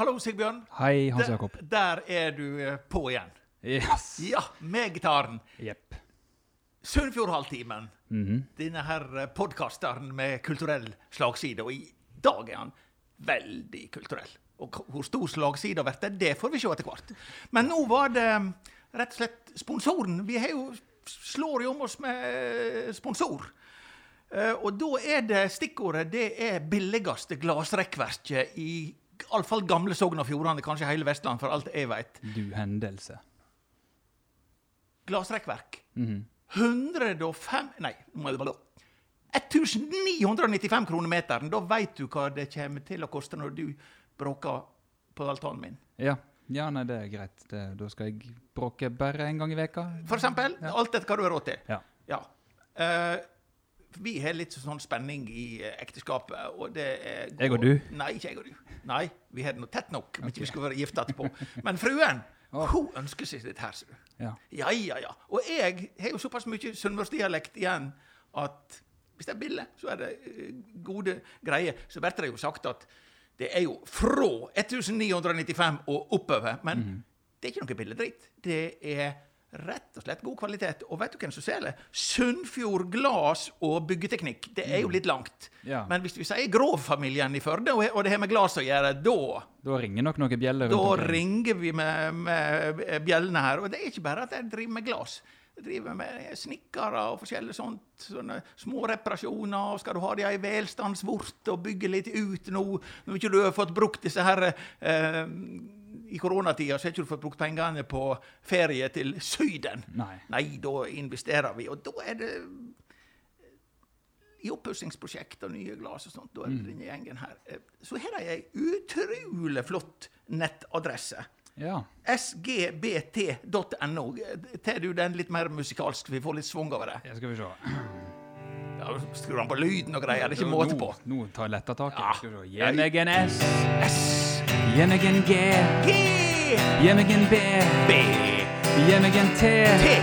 Hallo, Sigbjørn. Hei, Hans Jakob. Der, der er du eh, på igjen. Yes. Ja, med gitaren. Jepp. Sunnfjordhalvtimen. Mhm. Denne her podkasteren med kulturell slagside. Og i dag er han veldig kulturell. Og hvor stor slagside blir, det, det får vi se etter hvert. Men nå var det mm, rett og slett sponsoren. Vi har jo, slår jo om oss med eh, sponsor. Eh, Og da er det stikkordet det er billigste glassrekkverket i iallfall gamle Sogn og Fjordane, kanskje hele Vestland, for alt jeg veit. Du hendelse. Glassrekkverk. Mhm. 105 Nei, nå må jeg bare 1995 kroner meteren. Da veit du hva det kommer til å koste når du bråker på altanen min. Ja. ja, nei, det er greit. Det, da skal jeg bråke bare en gang i veka. For eksempel. Ja. Alt dette hva du har råd til. Ja. Ja. Eh, vi har litt sånn spenning i eh, ekteskapet, og det er Jeg og du? Nei, ikke jeg og du. Nei, vi har det nå tett nok om ikke vi skulle være gifta etterpå. Men fruen, Oh. hun ønsker seg dette her, ser du. Ja. Ja, ja, ja. Og jeg har jo såpass mye sunnmørsdialekt igjen at hvis det er billig, så er det eh, gode greier. Så blir det jo sagt at det er jo fra 1995 og oppover. Men det er ikke noe billedritt. Det er rett og slett god kvalitet. Og vet du hvem som selger? Sunnfjord Glas og Byggeteknikk. Det er jo litt langt. Ja. Men hvis vi sier Grov-familien i Førde, og det har med glass å gjøre, da Da ringer nok noen bjeller da ringer vi med, med bjellene her. Og det er ikke bare at jeg driver med glass. Jeg driver med snekkere og forskjellige sånt. Sånne små reparasjoner. Og skal du ha det i velstandsvort og bygge litt ut nå, når ikke du har fått brukt disse her eh, I koronatida så har ikke du fått brukt pengene på ferie til Syden. Nei. Nei, da investerer vi. Og da er det i oppussingsprosjekt og nye glass og sånt, da er det denne gjengen her. Eh, Så her er ei utrolig flott nettadresse. Ja. sgbt.no. Tar du den litt mer musikalsk, vi får litt svung over det? ja, skal vi se. Ja, Skrur han på lyden og greier, det er ikke måte på. Nå, nå tar jeg letta taket. Ja. Skal vi. Gi meg en S. S, Gi meg en G. G, Hjemmegen B. B, Hjemmegen T. T,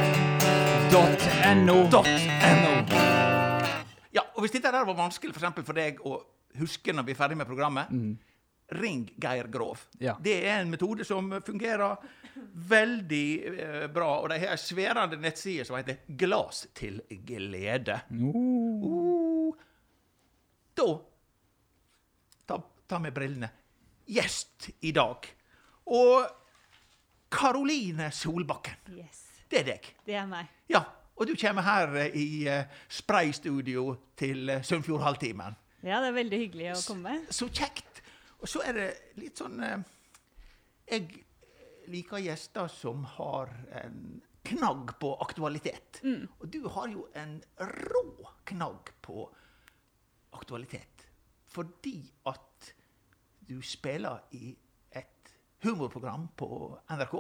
Dot NO. dot, no. Ja, og hvis dette der var vanskelig for, eksempel for deg å huske når vi er ferdig med programmet, ring Geir Grov. Ja. Det er en metode som fungerer veldig eh, bra, og de har ei sværende nettside som heter Glas til glede. Uh. Uh, da ta, ta med brillene. Gjest i dag. Og Karoline Solbakken. Yes, Det er deg. det er meg. Ja, og du kommer her eh, i uh, spraystudio til uh, Sunnfjordhalvtimen. Ja, det er veldig hyggelig å komme. Så kjekt! Og så er det litt sånn eh, Jeg liker gjester som har en knagg på aktualitet. Og du har jo en rå knagg på aktualitet. Fordi at du spiller i et humorprogram på NRK.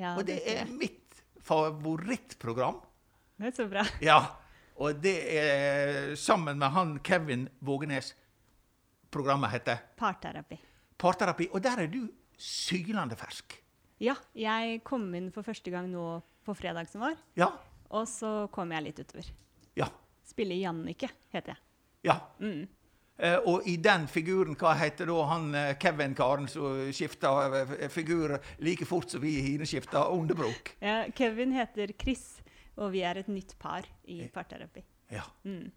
Ja, og det det er mitt favorittprogram. Det er så bra. Ja, og det er sammen med han Kevin Vågenes. Programmet heter Parterapi. Parterapi, og der er du sylende fersk. Ja, jeg kom inn for første gang nå på fredag som var, Ja, og så kom jeg litt utover. ja, Spiller Jannicke, heter jeg. ja. Mm. Eh, og i den figuren, hva heter da han eh, Kevin-karen som skifta eh, figur like fort som vi i Hine skifta underbruk? Ja, Kevin heter Chris, og vi er et nytt par i parterapi. Ja. Mm.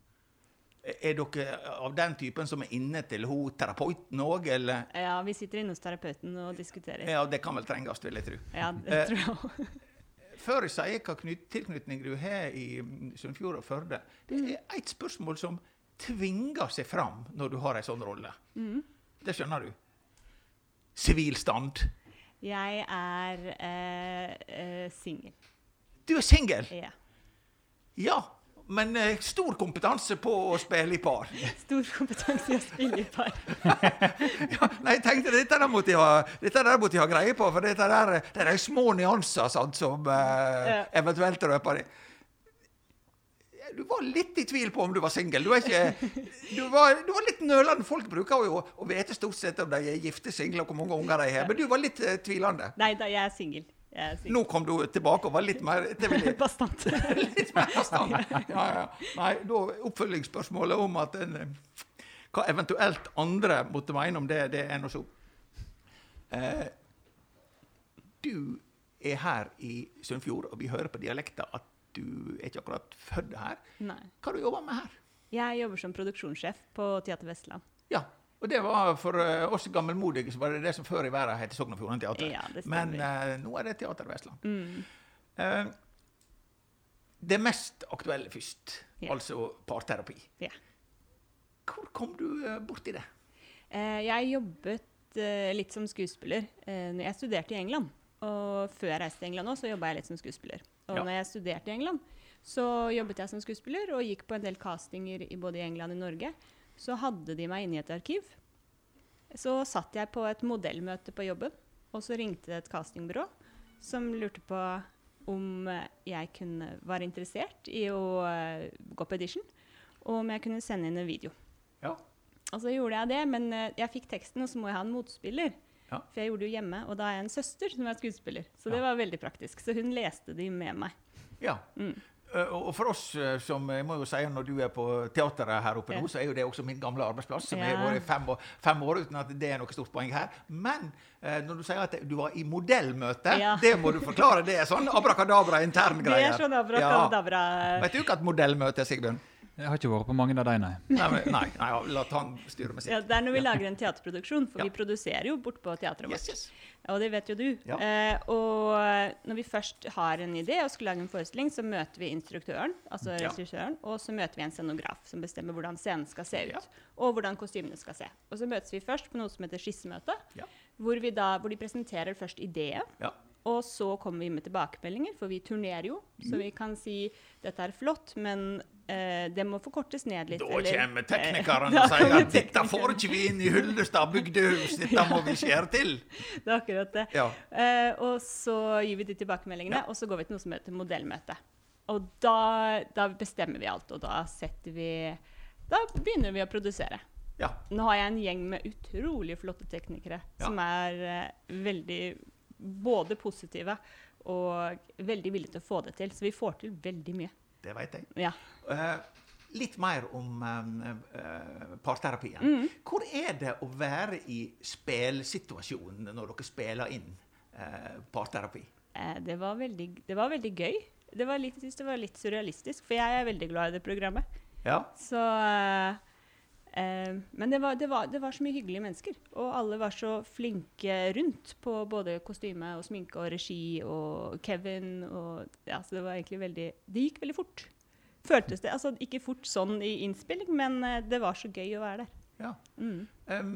Er dere av den typen som er inne til hun terapeuten òg, eller? Ja, vi sitter inne hos terapeuten og diskuterer. Ja, det kan vel trenges, vil jeg tro. Ja, det tror jeg også. Før jeg sier hva knyt, tilknytning du har i mm, Sunnfjord og Førde, det Mm. er et spørsmål som tvinger seg fram når du har ei sånn rolle. Mm. Det skjønner du. Sivilstand. Jeg er eh, eh, singel. Du er singel. Ja. Ja, men eh, stor kompetanse på å spille i par. Stor kompetanse i å spille i par. Ja, nei, jeg tenkte dette der måtte jeg ha, måtte jeg ha greie på, for dette der, det er de små nyanser sant, som eh, eventuelt røper det. Du var litt i tvil på om du var singel. Du, du, var- du var litt nølende. Folk bruker jo å vite stort sett om de er gifte, single og hvor mange unger de har, men du var litt uh, tvilende. Nei da, jeg er singel. Nå kom du tilbake og var litt mer Bastant. litt mer bastant. Ja, ja. Nei, da oppfølgingsspørsmålet om at en, eh, hva eventuelt andre måtte mene om det, det er nå så. Eh, du er her i Sunnfjord, og vi hører på dialekta at du er ikke akkurat født her. Nei. Hva du jobba med her? Jeg jobber som produksjonssjef på Teater Vestland. Ja, og det var for eh, oss gammelmodige så var det det som før i verden het Sogn og Fjordane Teater. Ja. Men uh, nå er det Teater Vestland. Mm. Uh, det mest aktuelle først, yeah. altså parterapi. Ja. Hvor kom du eh, borti det? Jeg jobbet litt som skuespiller Uh, jeg studerte i England. Og før jeg reiste til England også, så jobba jeg litt som skuespiller. Og Ja. når jeg studerte i England, så jobbet jeg som skuespiller og gikk på en del castinger i både England og Norge. Så hadde de meg inne i et arkiv. Så satt jeg på et modellmøte på jobben, og så ringte det et castingbyrå som lurte på om jeg kunne, var interessert i å eh, gå på audition, og om jeg kunne sende inn en video. Ja. Og så gjorde jeg det, men eh, jeg fikk teksten, og så må jeg ha en motspiller. Ja. For jeg gjorde det jo hjemme, og da er jeg en søster som er skuespiller. Så Ja. det var veldig praktisk. Så hun leste de med meg. Ja. Mm. Eh, Og for oss eh, som jeg må jo si når du er på teateret her oppe Ja. nå, så er jo det også min gamle arbeidsplass, som Ja. har vært fem, år- fem år uten at det er noe stort poeng her. Men eh, når du sier at du var i modellmøte, Ja. det må du forklare. Det er sånn abrakadabra interngreier. Det er sånn abrakadabra. Vet du hva et modellmøte er, Sigbjørn? Jeg har ikke vært på mange av de, nei. Nei, men- nei, nei ja, la han styre med sitt. Ja, det er når vi lager en teaterproduksjon, for Ja. vi produserer jo bort på teatret vårt. yes. Og det vet jo du. Ja. Eh, og når vi først har en idé og skal lage en forestilling, så møter vi instruktøren, altså Ja. regissøren, og så møter vi en scenograf som bestemmer hvordan scenen skal se ut, Ja. og hvordan kostymene skal se. Og så møtes vi først på noe som heter skissemøte, Ja. hvor, vi da, hvor de presenterer først ideen, Ja. Og så kommer vi med tilbakemeldinger, for vi turnerer jo, så vi kan si dette er flott, men eh, det må forkortes ned litt. Da eller- kommer teknikeren Da og sier at dette teknikeren. får ikke vi inn i Hyllestad bygdehus, dette må vi skjære til. Det er akkurat det. Ja. Eh, og så gir vi de tilbakemeldingene, Ja. og så går vi til noe som heter modellmøte. Og da, da bestemmer vi alt, og da setter vi Da begynner vi å produsere. Ja. Nå har jeg en gjeng med utrolig flotte teknikere Ja. som er eh, veldig både positive og veldig villige til å få det til. Så vi får til veldig mye. Det veit jeg. Ja. Uh, litt mer om uh, eh, parterapien. Mm. Hvor er det å være i spelsituasjonen når dere spiller inn uh, parterapi? Eh, det, var veldig, det var veldig gøy. Det var litt, det var litt surrealistisk, for jeg er veldig glad i det programmet. Ja. Så eh, Men det var, det, var, det var så mye hyggelige mennesker. Og alle var så flinke rundt på både kostyme og sminke og regi og Kevin og Ja, så det var egentlig veldig Det gikk veldig fort. Føltes det. Altså ikke fort sånn i innspilling, men eh, det var så gøy å være der. ja. Mm. Um,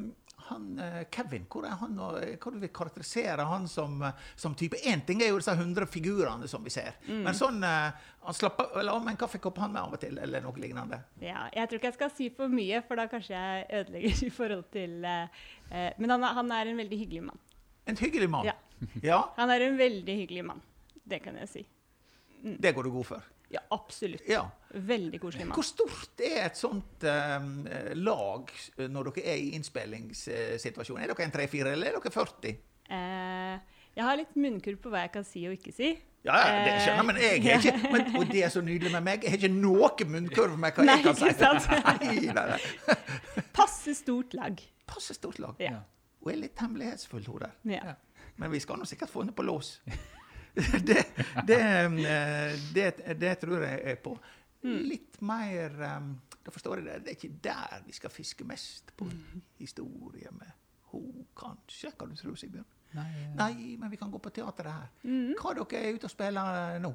han, eh, Kevin, hvor er han, og eh, hva vil karakterisere han som, eh, som type? Én ting er jo disse hundre figurene som vi ser, Mm. men sånn Han slapper vel av med en kaffekopp han med av og til, eller noe lignende. Ja, jeg tror ikke jeg skal si for mye, for da kanskje jeg ødelegger i forhold til eh, Men han, han er en veldig hyggelig mann. En hyggelig mann. Ja. ja. Han er en veldig hyggelig mann. Det kan jeg si. Det går du god for. Ja, absolutt. Ja. Veldig koselig mann. Hvor stort er et sånt eh, lag eh, når dere er i innspillingssituasjon? Er dere en tre-fire, eller er dere 40? Eh, jeg har litt munnkurv på hva jeg kan si og ikke si. Ja, ja, det skjønner jeg, men jeg er ikke men, Og det er så nydelig med meg. Jeg har ikke noe munnkurv med hva Nei, jeg kan si. ikke sant? Nei, nei, nei. Passe stort lag. Passe stort lag. Ja. Hun er litt hemmelighetsfull, hun der. Ja. Men vi skal nå sikkert få henne på lås. det, det, eh, det, det tror jeg er på. Mm. Litt mer eh, Da forstår jeg det. Det er ikke der vi skal fiske mest på historie med hun, kanskje. Kan du tro, Sigbjørn? Nei, eh, Nei, men vi kan gå på teateret her. Mm. Hva er dere ute og spiller nå?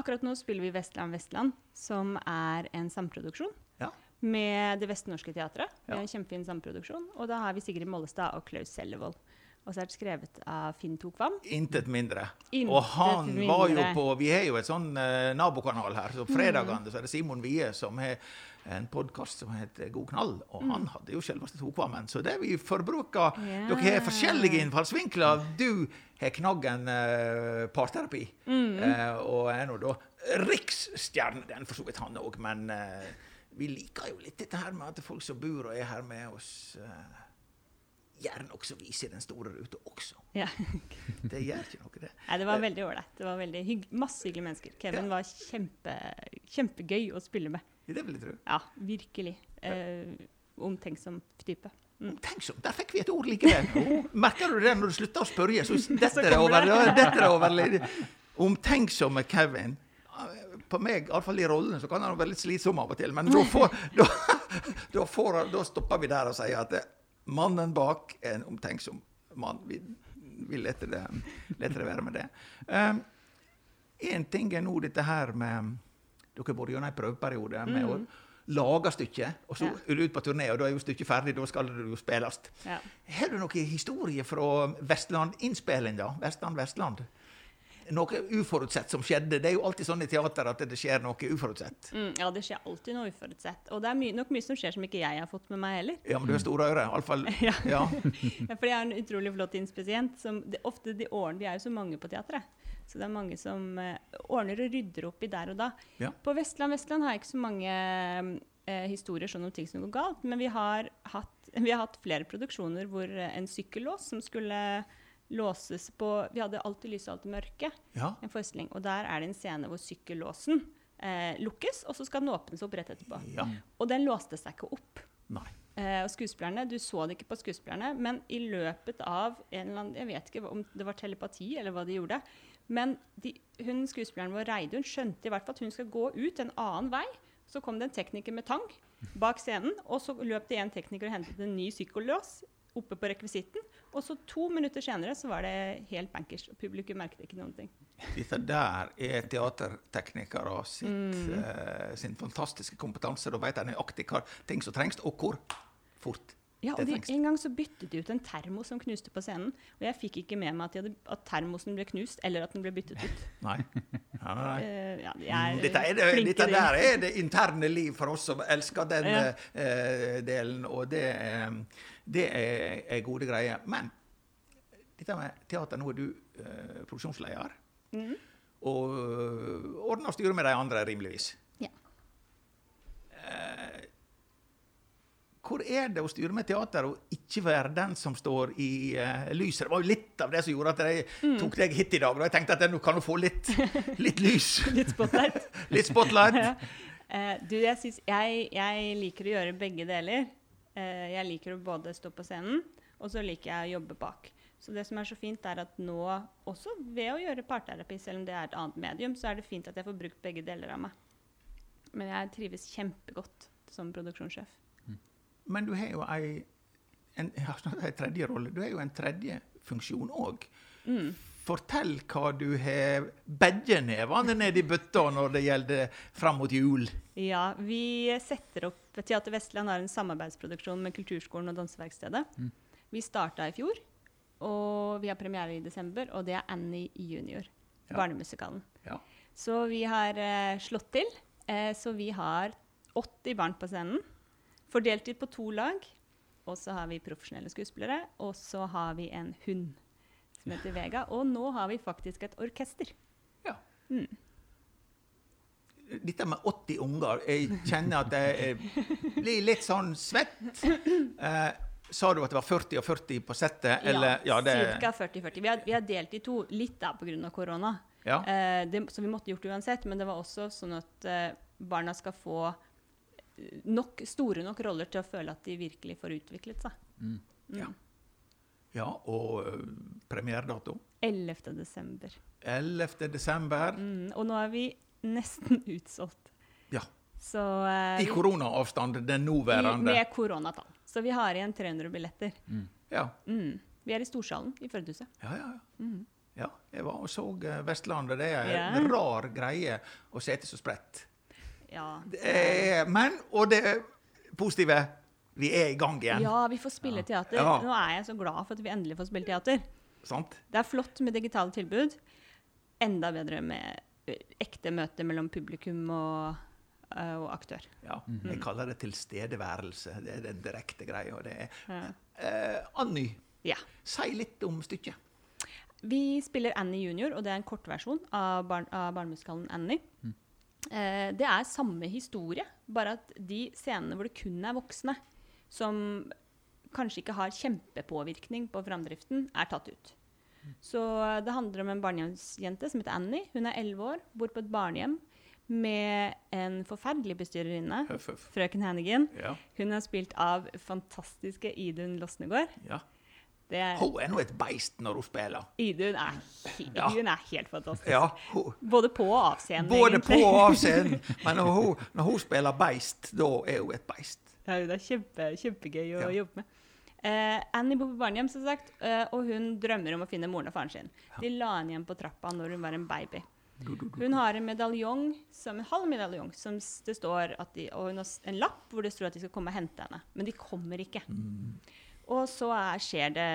Akkurat nå spiller vi Vestland Vestland, som er en samproduksjon Ja. med Det Vestnorske Teatret. Det er en kjempefin samproduksjon. Og da har vi Sigrid Mollestad og Klaus Sellevold. Og så er det skrevet av Finn Tokvam. Intet mindre. Intet og han var jo på Vi har jo et sånn eh, nabokanal her, så fredagene så er det Simon Wie som har en podkast som heter God knall, og han hadde jo selveste Tokvammen. Så det vi forbruker yeah. Dere har forskjellige innfallsvinkler. Du har knaggen eh, parterapi, eh, og er nå da riksstjerne. Den for så vidt han òg, men eh, vi liker jo litt dette her med at folk som bor og er her med oss eh, Gjerne også viser den store ruta også. Ja. Det gjør ikke noe, det. Nei, det var veldig ålreit. Det var veldig hygg masse hyggelige mennesker. Kevin Ja. var kjempe, kjempegøy å spille med. Det vil jeg tro. Ja, virkelig. Eh, omtenksom type. Omtenksom. Der fikk vi et ord likevel. Merker du det når du slutter å spørre? Så detter det over. det. detter over. Omtenksomme Kevin. På meg, iallfall i rollen, så kan han være litt slitsom av og til. Men da, får, da, da, får, da stopper vi der og sier at mannen bak er en omtenksom mann. Vi, vi leter, det, leter det være med det. Én ting er nå dette her med Dere har vært gjennom en prøveperiode med å lage stykket, og så Ja. er du ute på turné, og da er jo stykket ferdig, da skal det jo spilles. Ja. Har du noen historie fra Vestland-innspillinga? Vestland-Vestland? Noe uforutsett som skjedde? Det er jo alltid sånn i teater at det skjer noe uforutsett. Mm, ja, det skjer alltid noe uforutsett. Og det er my nok mye som skjer som ikke jeg har fått med meg heller. Ja, men du har store ører. Iallfall. Ja. Ja. For jeg har en utrolig flott inspisient. Som det, ofte de årene, Vi er jo så mange på teatret. Så det er mange som eh, ordner og rydder opp i der og da. Ja. På Vestland Vestland har jeg ikke så mange eh, historier sånn om ting som går galt, men vi har, hatt, vi har hatt flere produksjoner hvor en sykkellås som skulle låses på Vi hadde alltid lys og alltid mørke, ja. en forestilling. Og der er det en scene hvor sykkellåsen eh, lukkes, og så skal den åpnes opp rett etterpå. Ja. Og den låste seg ikke opp. Nei. Eh, og skuespillerne, Du så det ikke på skuespillerne, men i løpet av en eller annen Jeg vet ikke om det var telepati eller hva de gjorde. Men de, hun, skuespilleren vår, Reidun, skjønte i hvert fall at hun skal gå ut en annen vei. Så kom det en tekniker med tang bak scenen, og så løp det en tekniker og hentet en ny sykkellås oppe på rekvisitten. Og så to minutter senere så var det helt bankers, og publikum merket ikke noen ting. Dette der er teaterteknikere sitt, Mm. uh, sin fantastiske kompetanse. Da vet de nøyaktig hva ting som trengs, og hvor fort Ja, og de. En gang så byttet de ut en termos som knuste på scenen. Og jeg fikk ikke med meg at, de hadde, at termosen ble knust, eller at den ble byttet ut. Nei. Ja, nei. Eh, ja, de er Dette, er det, dette der er det interne liv for oss som elsker den Ja. uh, delen, og det, er- det er, er gode greier. Men dette med teater, nå er du eh, produksjonsleder, Mm. og uh, ordner og styrer med de andre rimeligvis. Ja. Hvor er det å styre med teater og ikke være den som står i uh, lyset? Det var jo litt av det som gjorde at jeg Mm. tok deg hit i dag. Og jeg tenkte at nå kan du få litt, litt lys. Litt spotlight. Litt spotlight. Ja. uh, du, jeg, synes, jeg, jeg liker å gjøre begge deler. Uh, jeg liker å både stå på scenen, og så liker jeg å jobbe bak. Så det som er så fint, er at nå, også ved å gjøre parterapi, selv om det er et annet medium, så er det fint at jeg får brukt begge deler av meg. Men jeg trives kjempegodt som produksjonssjef. Men du har jo ei, en, ei tredje rolle. Du har jo en tredje funksjon òg. Mm. Fortell hva du har begge nevene ned i bøtta når det gjelder fram mot jul. Ja, vi setter opp Teater Vestland har en samarbeidsproduksjon med Kulturskolen og Danseverkstedet. Vi starta i fjor, og vi har premiere i desember, og det er Annie junior. Ja. Barnemusikalen. Ja. Så vi har eh, slått til. Eh, så vi har 80 barn på scenen, fordelt ut på to lag. Og så har vi profesjonelle skuespillere, og så har vi en hund som heter Vega. Og nå har vi faktisk et orkester. ja. Mm. Dette med 80 unger Jeg kjenner at jeg blir litt sånn svett. Eh, sa du at det var 40 og 40 på settet? Eller, ja, det, Ca. 40-40. Vi, har- vi har delt i to, litt da pga. korona. Ja. Eh, det, så vi måtte gjort det uansett, men det var også sånn at eh, barna skal få eh, nok, store nok roller til å føle at de virkelig får utviklet seg. Mm. Mm. Ja. ja, og uh, premieredato? 11. desember. 11. desember. Mm, og nå er vi nesten utsolgt. Ja. Så, uh, I koronaavstand, den nåværende. med koronatall. Så vi har igjen 300 billetter. Ja. Mm. Vi er i Storsalen i Førdehuset. Ja, ja, ja. Mm. ja, jeg var og så eh, Vestlandet. Det er en en rar greie å sete så spredt. Ja. Er, men, og det positive vi er i gang igjen. ja, vi får spille teater. Ja. Nå er jeg så glad for at vi endelig får spille teater. Sant? Det er flott med digitale tilbud. Enda bedre med ekte møter mellom publikum og, og aktør. Ja. Jeg kaller det tilstedeværelse. Det er den direkte greia. og Det er. Ja. Eh, Anny, Ja. si litt om stykket. Vi spiller Annie junior, og det er en kortversjon av, bar av barnemusikalen Annie. Eh, det er samme historie, bare at de scenene hvor det kun er voksne, som kanskje ikke har kjempepåvirkning på framdriften, er tatt ut. Så det handler om en barnehjemsjente som heter Annie. Hun er 11 år, bor på et barnehjem med en forferdelig bestyrerinne, frøken Hannigan. Ja. Hun er spilt av fantastiske Idun Losnegård. ja. Det er, Hun er nå et beist når hun spiller. Idun er, Ja. er helt fantastisk. Ja, hun, Både på og av scenen, både på og av scenen. Men når hun, når hun spiller beist, da er hun et beist. Ja, det er kjempe, kjempegøy å Ja. jobbe med. Uh, Annie bor på barnehjem, som sagt, uh, og hun drømmer om å finne moren og faren sin. De la henne igjen på trappa når hun var en baby. Hun har en medaljong, som, en halv medaljong, som det står at de, og hun har en lapp hvor det står at de skal komme og hente henne. Men de kommer ikke. Og så er, skjer det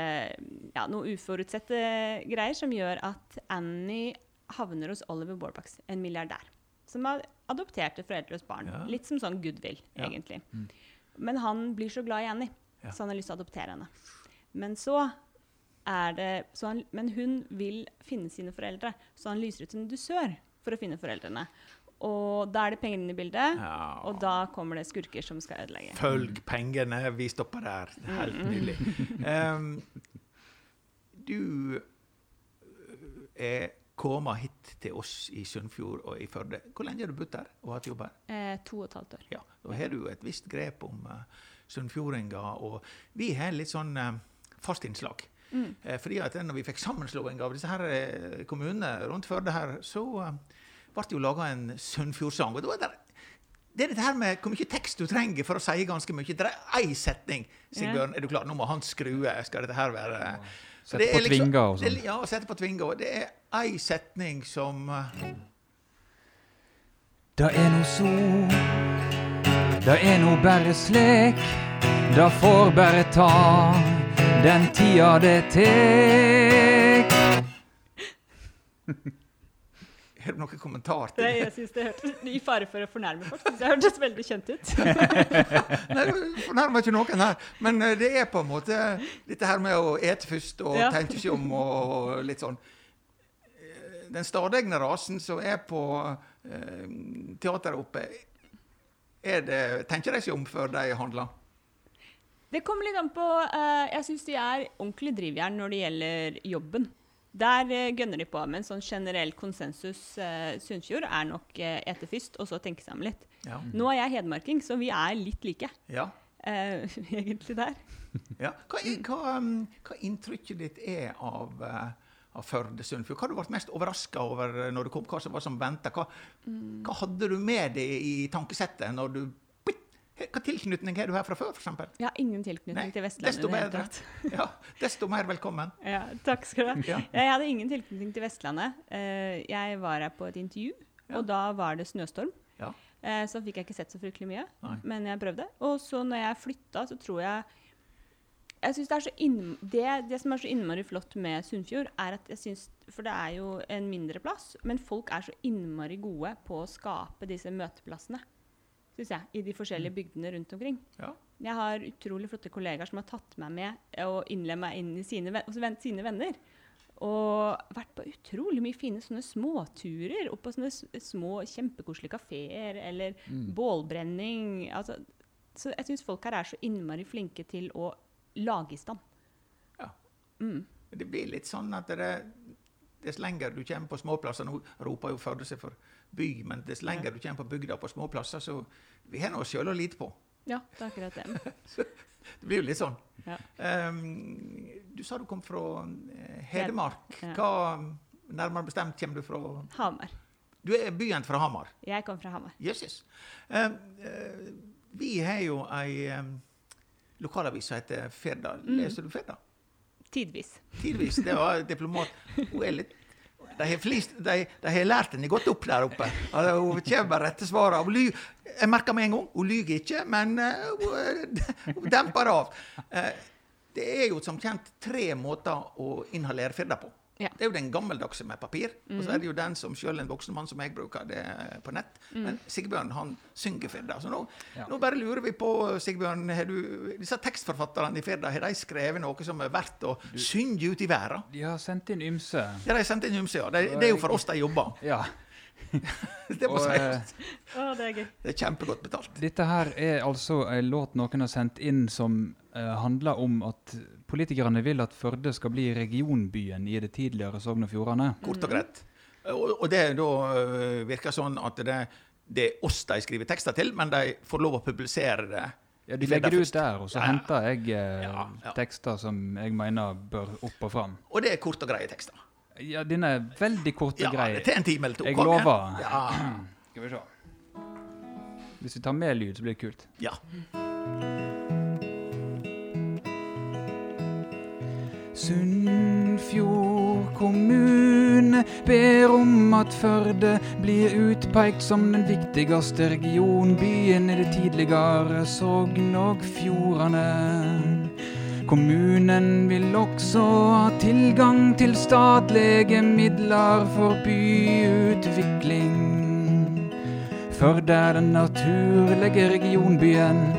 ja, noen uforutsette greier som gjør at Annie havner hos Oliver Borbax, en milliardær. Som har adoptert et foreldreløst barn. Ja. Litt som sånn goodwill, Ja. egentlig. Men han blir så glad i Annie, så han har lyst til å adoptere henne. Men så er det så han, Men hun vil finne sine foreldre, så han lyser ut en dusør for å finne foreldrene. Og da er det penger inne i bildet, Ja. og da kommer det skurker som skal ødelegge. Følg pengene, vi stopper der. Helt nydelig. Um, du eh, er kommet hit til oss i Sunnfjord og i Førde. Hvor lenge har du bodd der og hatt jobb her? Eh, to og et halvt år. Ja, Da har du et visst grep om uh, sunnfjordinger. Og vi har litt sånn uh, fast innslag. Mm. Uh, fordi at når vi fikk sammenslåing av disse her uh, kommunene rundt Førde her, så uh, ble det jo laga en Sunnfjordsang. Og det, det er dette her med hvor mye tekst du trenger for å si ganske mye. Det er én setning. Sigbjørn, er du klar? Nå må han skrue. Skal dette her være Sette på liksom, på tvinger og sånn. Ja, sette på tvinger. Og det er ei setning som uh, Det er no sol, det er no bare slik, det får bare ta den tida det tek. Har du noen kommentar til det? jeg synes det hørtes, I fare for å fornærme folk, Det jeg hørtes veldig kjent ut. Nei, du fornærmer ikke noen her. Men eh, det er på en måte dette her med å ete først og Ja. tenke seg om og, litt sånn. Eh, Den stadegne rasen som er på eh, teateret oppe, det, tenker de seg om før de handler? Det kommer litt an på eh, Jeg syns de er ordentlig drivjern når det gjelder jobben. Der uh, gønner de på, men sånn generell konsensus uh, Sunnfjord er nok uh, ete først, og så tenke om litt. Ja. Nå er jeg hedmarking, så vi er litt like, ja. Uh, egentlig der. ja. Hva, hva, um, hva inntrykket ditt er av, uh, av Førde Sunnfjord? Hva har du vært mest overraska over eh, når du kom? Hva som var som venta? Hva, hva hadde du med deg i tankesettet når du Hva tilknytning har du her fra før, f.eks.? Jeg har ingen tilknytning Nei, til Vestlandet. desto bedre. Ja, desto mer velkommen. Ja, takk skal du ha. Ja. Jeg hadde ingen tilknytning til Vestlandet. Eh, jeg var her på et intervju, Ja. og da var det snøstorm. Ja. Eh, så fikk jeg ikke sett så fryktelig mye, Nei. men jeg prøvde. Og så når jeg flytta, så tror jeg jeg synes det, er så inn, det, det som er så innmari flott med Sunnfjord, er at jeg synes For det er jo en mindre plass, men folk er så innmari gode på å skape disse møteplassene. Synes jeg, I de forskjellige bygdene rundt omkring. Ja. Jeg har utrolig flotte kollegaer som har tatt meg med og innlemmet meg inn i sine, ven- sine venner. Og vært på utrolig mye fine sånne småturer. Og på sånne små, kjempekoselige kafeer, eller bålbrenning. Altså, så jeg syns folk her er så innmari flinke til å lage i stand. Ja. Mm. Det blir litt sånn at det, dess lenger du kommer på småplasser Nå roper jo Førde seg for by, men dess lenger du kommer på bygda på småplasser, så vi har noe sjøl å lite på. Ja, det er akkurat det. Det blir jo litt sånn. Ja. Um, du sa du kom fra eh, Hedmark. Hva nærmere bestemt kommer du fra? Hamar. Du er byen fra Hamar. Jeg kom fra Hamar. Yes, yes. Um, uh, vi har jo ei um, lokalavis som heter Firda. Leser du Firda? Tidvis. Tidvis. Det var diplomat. Hun er litt de har, flist, de, de har lært henne godt opp der oppe. Altså, hun kommer med rette svarene. Jeg merker med en gang hun lyver ikke, men hun, hun demper av. Uh, det er jo som kjent tre måter å inhalere firda på. Ja. Det er jo den gammeldagse med papir, og så er det jo den som selv en voksen mann som jeg bruker, det er på nett. Men Sigbjørn han synger firda. Så nå, Ja. nå bare lurer vi på, Sigbjørn, har du, disse tekstforfatterne i firda, har de skrevet noe som er verdt å synge ut i verden? De har sendt inn ymse. Ja, de har sendt inn ymse, ja. Det, det er jo for oss de jobber. Ja. Det må sies. eh, det er gøy. Det er kjempegodt betalt. Dette her er altså en låt noen har sendt inn som uh, handler om at politikerne vil at Førde skal bli regionbyen i det tidligere Sogn og Fjordane. Kort og greit. Og, og det da øh, virker sånn at det, det er oss de skriver tekster til, men de får lov å publisere det. Ja, De legger det ut der, og så Ja, ja. henter jeg eh, Ja, ja. tekster som jeg mener bør opp og fram. Og det er korte og greie tekster. Ja, denne er veldig korte Ja, og greie. til en time eller to. Jeg kom, lover. Ja. Skal vi se. Hvis vi tar med lyd, så blir det kult. ja. Sunnfjord kommune ber om at Førde blir utpekt som den viktigste regionbyen i det tidligere Sogn og Fjordane. Kommunen vil også ha tilgang til statlige midler for byutvikling. Førde er den naturlige regionbyen.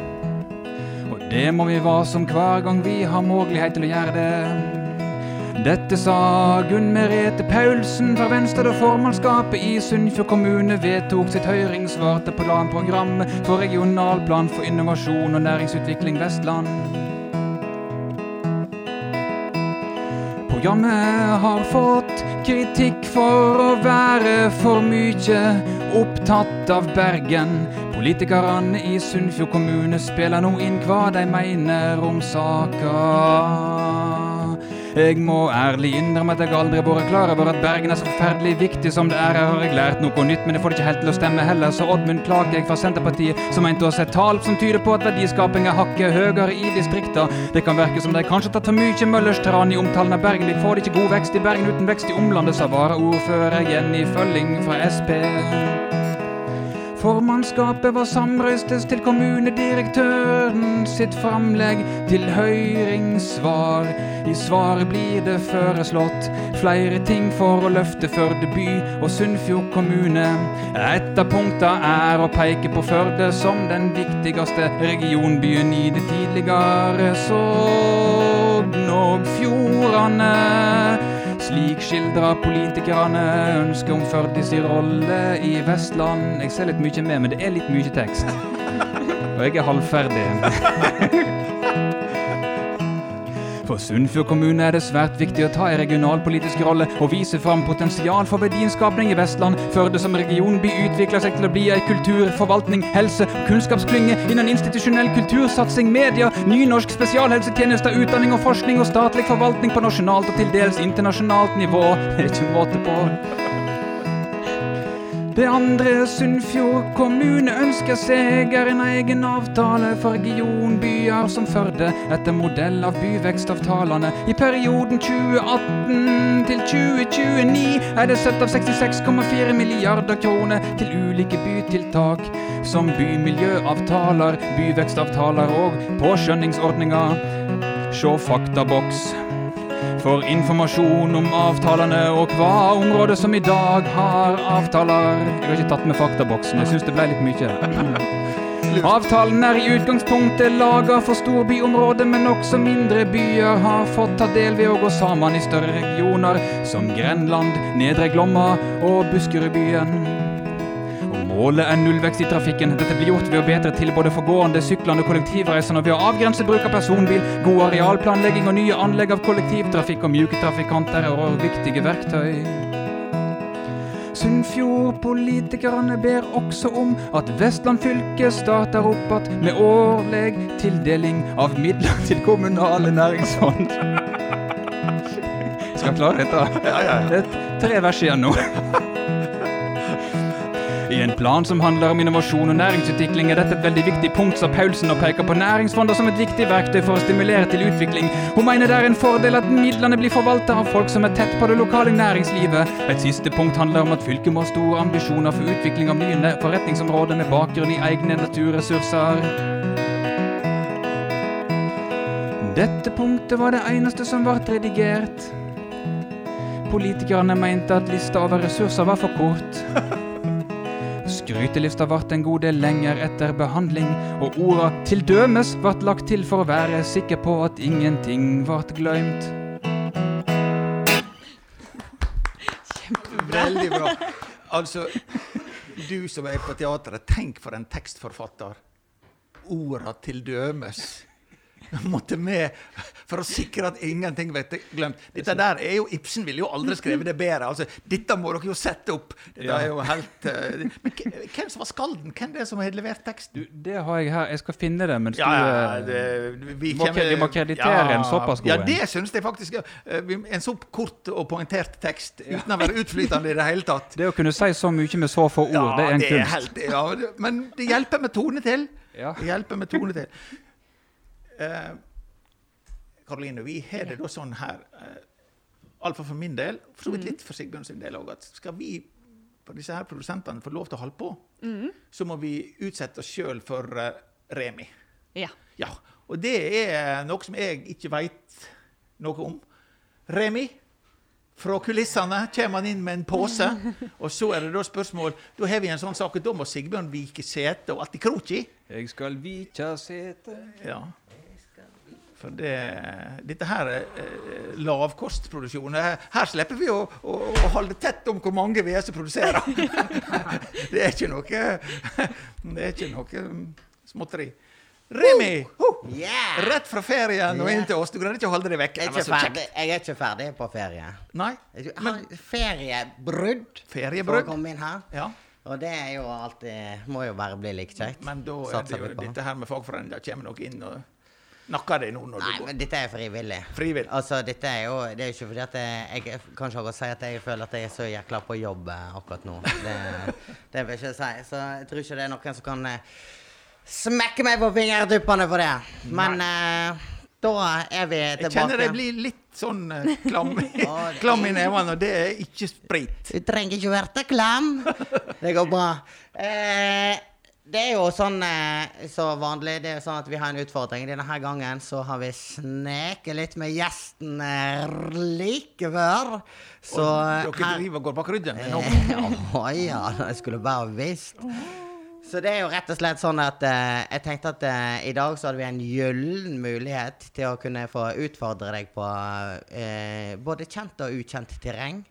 Og det må vi være som hver gang vi har mulighet til å gjøre det. Dette sa Gunn Merete Paulsen fra Venstre da formannskapet i Sunnfjord kommune vedtok sitt høringssvar til planprogrammet for regionalplan for innovasjon og næringsutvikling Vestland. Programmet har fått kritikk for å være for mye opptatt av Bergen. Politikerne i Sunnfjord kommune spiller nå inn hva de mener om saka. Jeg må ærlig innrømme at jeg aldri har vært klar over at Bergen er så forferdelig viktig som det er. Her har jeg lært noe nytt, men det får det ikke helt til å stemme heller. Så Oddmund Klakegg fra Senterpartiet, som mente å se tall som tyder på at verdiskaping er hakket høyere i distrikta. Det kan virke som de kanskje har tatt for mye Møllers tran i omtalen av Bergen. Vi får ikke god vekst i Bergen uten vekst i omlandet, sa varaordfører Jenny Følling fra Sp. Formannskapet var samrøystes til kommunedirektøren sitt framlegg til høringssvar. I svaret blir det foreslått flere ting for å løfte Førde by og Sunnfjord kommune. Et av punkta er å peke på Førde som den viktigste regionbyen i det tidligere Sogn og Fjordane. Slik skildrer politikerne ønsket om Førde sin rolle i Vestland. Jeg ser litt mye med, men det er litt mye tekst. Og jeg er halvferdig. For Sunnfjord kommune er det svært viktig å ta en regionalpolitisk rolle og vise fram potensial for verdiskapning i Vestland. Førde som regionby utvikler seg til å bli ei kultur, forvaltning, helse og kunnskapsklynge innen institusjonell kultursatsing, media, nynorsk, spesialhelsetjenester, utdanning og forskning og statlig forvaltning på nasjonalt og til dels internasjonalt nivå. Det er ikke måte på. Det andre Sunnfjord kommune ønsker seg, er en egen avtale for regionbyer som Førde, etter modell av byvekstavtalene. I perioden 2018 til 2029 er det satt av 66,4 milliarder kroner til ulike bytiltak, som bymiljøavtaler, byvekstavtaler og påskjønningsordninger. Se faktaboks for informasjon om avtalene og hva området som i dag har avtaler. Jeg har ikke tatt med faktaboksen, jeg syns det ble litt mye. Avtalen er i utgangspunktet laga for storbyområdet, men også mindre byer har fått ta del ved å gå sammen i større regioner, som Grenland, Nedre Glomma og Buskerudbyen. Målet er nullvekst i trafikken. Dette blir gjort ved å bedre tilbudet for gående, syklende og kollektivreisende ved å avgrense bruk av personbil, god arealplanlegging og nye anlegg av kollektivtrafikk og mjuke trafikanter og viktige verktøy. Sunnfjord-politikerne ber også om at Vestland fylke starter opp igjen med årlig tildeling av midler til kommunale næringsfond. Skal jeg klare dette? Det er tre vers igjen nå. En plan som handler om innovasjon og næringsutvikling, er dette et veldig viktig punkt, sa Paulsen og peker på næringsfonder som et viktig verktøy for å stimulere til utvikling. Hun mener det er en fordel at midlene blir forvalta av folk som er tett på det lokale næringslivet. Et siste punkt handler om at fylket må ha store ambisjoner for utvikling av nye forretningsområder med bakgrunn i egne naturressurser. Dette punktet var det eneste som ble redigert. Politikerne mente at lista over ressurser var for kort. Skrytelista ble en god del lenger etter behandling, og orda 'til dømes' ble lagt til for å være sikker på at ingenting ble glemt. Veldig bra. Altså, du som er på teatret, tenk for en tekstforfatter. Orda til dømes. måtte med for å sikre at ingenting ble glemt. Dette der er jo, Ibsen ville jo aldri skrevet det bedre. altså, Dette må dere jo sette opp. Dette Ja. er jo helt... Uh, men hvem som var skalden? Hvem det er som har levert teksten? Du, det har jeg her. Jeg skal finne det mens Ja, ja, du det, eh, vi, må vi må kreditere en såpass god en. Ja, det syns jeg faktisk. eh, En så kort og poengtert tekst uten å være utflytende i det hele tatt. Det å kunne si så mye med så få ord, Ja, det er en det er kunst. helt, ja, men det hjelper med tone til. Ja. Det hjelper med tone til. Eh, Karoline, vi har det da sånn her, iallfall for min del, for så vidt litt for Sigbjørn sin del òg, at skal vi for disse her produsentene få lov til å holde på, så må vi utsette oss sjøl for uh, Remi. Ja. Ja, og det er noe som jeg ikke veit noe om. Remi, fra kulissene kommer han inn med en pose, og så er det da spørsmål Da har vi en sånn sak, da må Sigbjørn vike sete og alt i kroki. Jeg skal vike sete Ja. For det, dette her er eh, lavkostproduksjon. Her, her slipper vi å, å, å holde tett om hvor mange vi er som produserer. det er ikke noe Det er ikke noe mm, småtteri. Remi! Oh, Yeah! Rett fra ferien og inn til oss. Du greide ikke å holde deg vekk. Jeg er, ikke ferdig, er på ferie. Nei, Men, feriebrudd for å komme inn her. Ja. Og det er jo alltid Må jo bare bli like kjekt. Men da er det jo dette her med fagforeninger kommer nok inn og nakker deg nå når Nei, du går. men dette er frivillig. Frivillig. Altså, dette er jo Det er jo ikke fordi at jeg, jeg har å si at jeg føler at jeg er så jækla på jobb eh, akkurat nå. Det, det vil jeg ikke si. Så jeg tror ikke det er noen som kan eh, smekke meg på fingertuppene for det. Men eh, da er vi tilbake. Jeg kjenner jeg blir litt sånn eh, klam, klam i nevene, og det er ikke sprit. Du trenger ikke være klam. Det går bra. Eh, det er jo sånn eh, så vanlig. Det er jo sånn at vi har en utfordring. Denne gangen så har vi sneket litt med gjesten eh, like før. Så og eh, dere driver og går bak rydden min nå. Å ja, jeg skulle bare visst. Så det er jo rett og slett sånn at eh, jeg tenkte at eh, i dag så hadde vi en gyllen mulighet til å kunne få utfordre deg på eh, både kjent og ukjent terreng.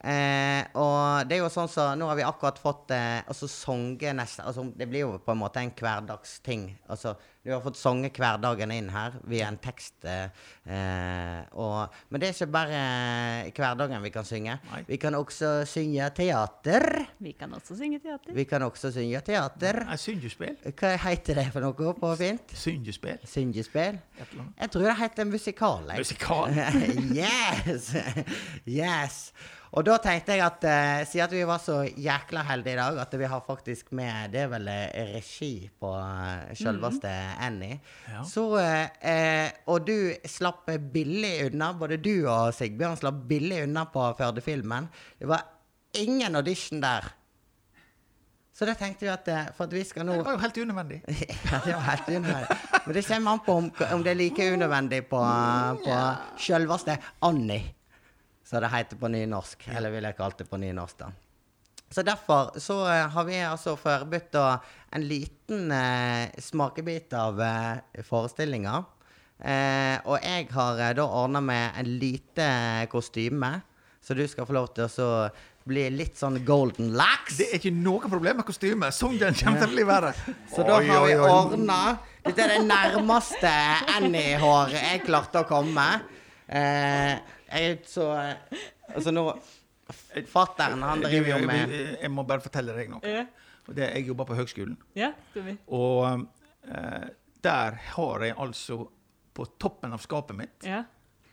Eh, og det er jo sånn så Nå har vi akkurat fått eh, altså songe neste altså Det blir jo på en måte en hverdagsting. Altså, du har fått songe hverdagen inn her via en tekst. Eh, eh, og, men det er ikke bare hverdagen vi kan synge. Nei. Vi kan også synge teater. Vi kan også synge teater. Vi kan også synge teater. Syngespill. Hva heter det for noe på fint? Syngespill. Syngespill? Jeg tror det heter musikal. Musikal. yes! yes! Og da tenkte jeg at uh, siden at vi var så jækla heldige i dag, at vi har faktisk med Det er vel eh, regi på uh, selveste Annie. Ja. Så eh, eh, Og du slapp billig unna. Både du og Sigbjørn slapp billig unna på Førde-filmen. Det var ingen audition der. Så da tenkte vi at eh, for at vi skal nå Det var jo helt unødvendig. ja, det var helt unødvendig. Men det kommer an på om, om det er like unødvendig på, på sjølveste Annie, som det heter på nynorsk. Eller vil jeg kalt det på nynorsk, da. Så derfor så eh, har vi altså forberedt en liten eh, smakebit av eh, forestillinga. Eh, og jeg har eh, da ordna med en lite kostyme, så du skal få lov til å så bli litt sånn golden lax. Det er ikke noe problem med kostymet. den kommer til å bli verre. Så da har vi ordna Dette er det nærmeste Annie-hår jeg klarte å komme. Eh, jeg så Altså nå Fattern, han driver jo med Jeg, må bare fortelle deg noe. Ja. Det, jeg jobber på høgskolen. Ja. Og eh, der har jeg altså på toppen av skapet mitt Ja.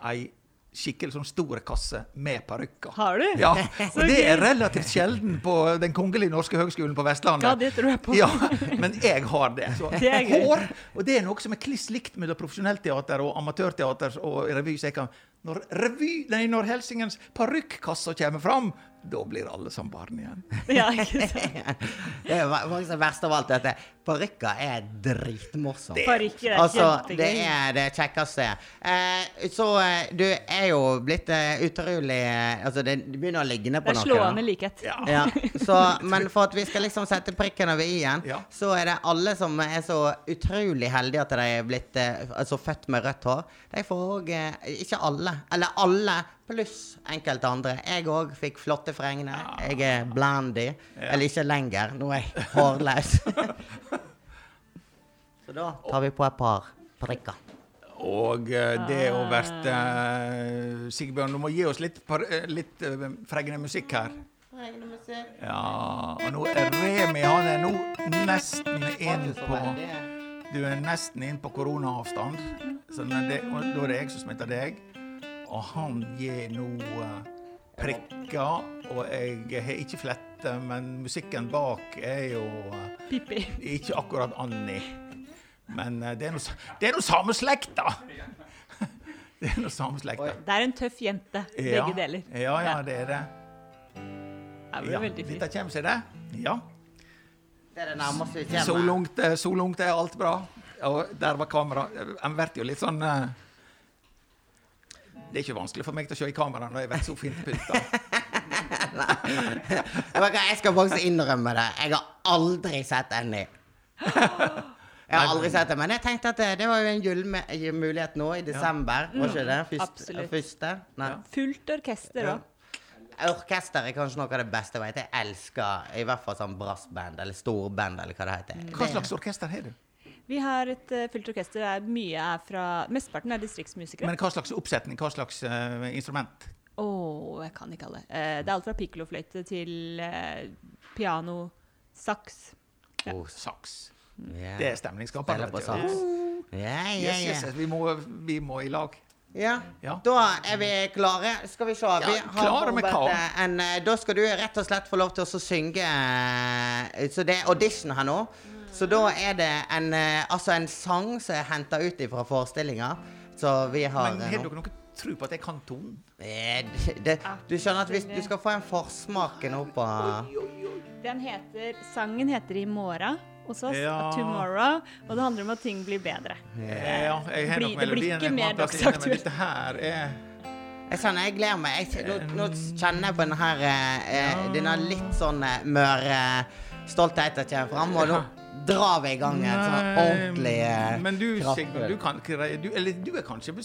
ei skikkelig sånn store kasse med parykker. Har du? Ja, og det er relativt sjelden på Den kongelige norske høgskolen på Vestlandet. Ja, det tror jeg på. Ja, men jeg har det. Så Det er hår, og det er noe som er kliss likt mellom profesjonelt teater og amatørteater og revy. Så jeg kan, når, revy, nei, når Helsingens parykkassa kommer fram, da blir alle som barn igjen. Ja, ikke sant. Det er faktisk det verste av alt. At parykker er dritmorsomt. Parykker er Altså, kjempegøy. det er det kjekkeste. Eh, så eh, du er jo blitt eh, utrolig eh, Altså, det begynner å ligne på Det er slående likhet. Ja. Ja, så, men for at vi skal liksom sette prikken over i-en, Ja. så er det alle som er så utrolig heldige at de er blitt altså født med rødt hår. De får òg Ikke alle, eller alle pluss enkelte andre. Jeg òg fikk flotte fregner. Jeg er blondy. Eller ikke lenger. Nå er jeg hårløs. så da tar vi på et par prikker. Og eh, det å vært eh, Sigbjørn, du må gi oss litt, par, eh, litt uh, musikk her. Ja, og nå er Remi Han er nå nesten inn på Du er nesten inn på koronaavstand. Så det, og da er det jeg som smitter deg. Og han gir nå prikker. Og jeg har ikke flette, men musikken bak er jo Pippi. ikke akkurat Annie. Men eh, det er noe, noe samme slekt, da! Det er noe samme slekt, da. Det er en tøff jente, begge deler. Ja, ja, det er det. Det blir Ja, veldig fint. dette kommer seg, det. Ja. Det er det nærmeste vi Så kommer. langt, eh, så langt er alt bra. Og der var kamera. En blir jo litt sånn eh, Det er ikke vanskelig for meg til å se i kamera når jeg vet så fint pynta. Jeg skal faktisk innrømme det. Jeg har aldri sett Annie. Jeg har aldri sett det, men jeg tenkte at det, det var jo en gyllen mulighet nå i desember. Var ikke det? Først, Absolutt. første? Nei. Fullt orkester da. Orkester er kanskje noe av det beste jeg vet. Jeg elsker i hvert fall sånn brassband eller storband eller hva det heter. Hva slags orkester har du? Vi har et uh, fullt orkester der mye er fra Mesteparten er distriktsmusikere. Men hva slags oppsetning? Hva slags uh, instrument? Å, jeg kan ikke alle. Uh, det er alt fra piccolofløyte til eh, piano, saks. Ja. Oh, Saks. Ja. Det er stemningsskapende. Yeah, yeah, Yes, yes, yes. Vi, må, vi må i lag. Ja. Ja. Da er vi klare. Skal vi se. Vi Ja, klare med Robert, hva? eh, En, eh, da skal du rett og slett få lov til å synge eh, Så det er audition her nå. Så da er det en, altså en sang som er henta ut fra forestillinga. Så vi har Men har dere noe tro på at jeg kan tonen? Du skjønner at hvis du skal få en forsmak nå på Den heter, sangen heter 'I morgen' hos oss. Ja. 'Tomorrow'. Og det handler om at ting blir bedre. Ja, jeg har nok det blir melodien mer kan plass inne, Men dette her er Jeg kjenner jeg gleder meg. Jeg, nå, nå kjenner jeg på denne, her eh, eh, Denne litt sånn eh, møre stoltheten kommer fram, og nå drar vi i gang en sånn ordentlig eh, Men du. Sigbjørn, du kan du, Eller du er kanskje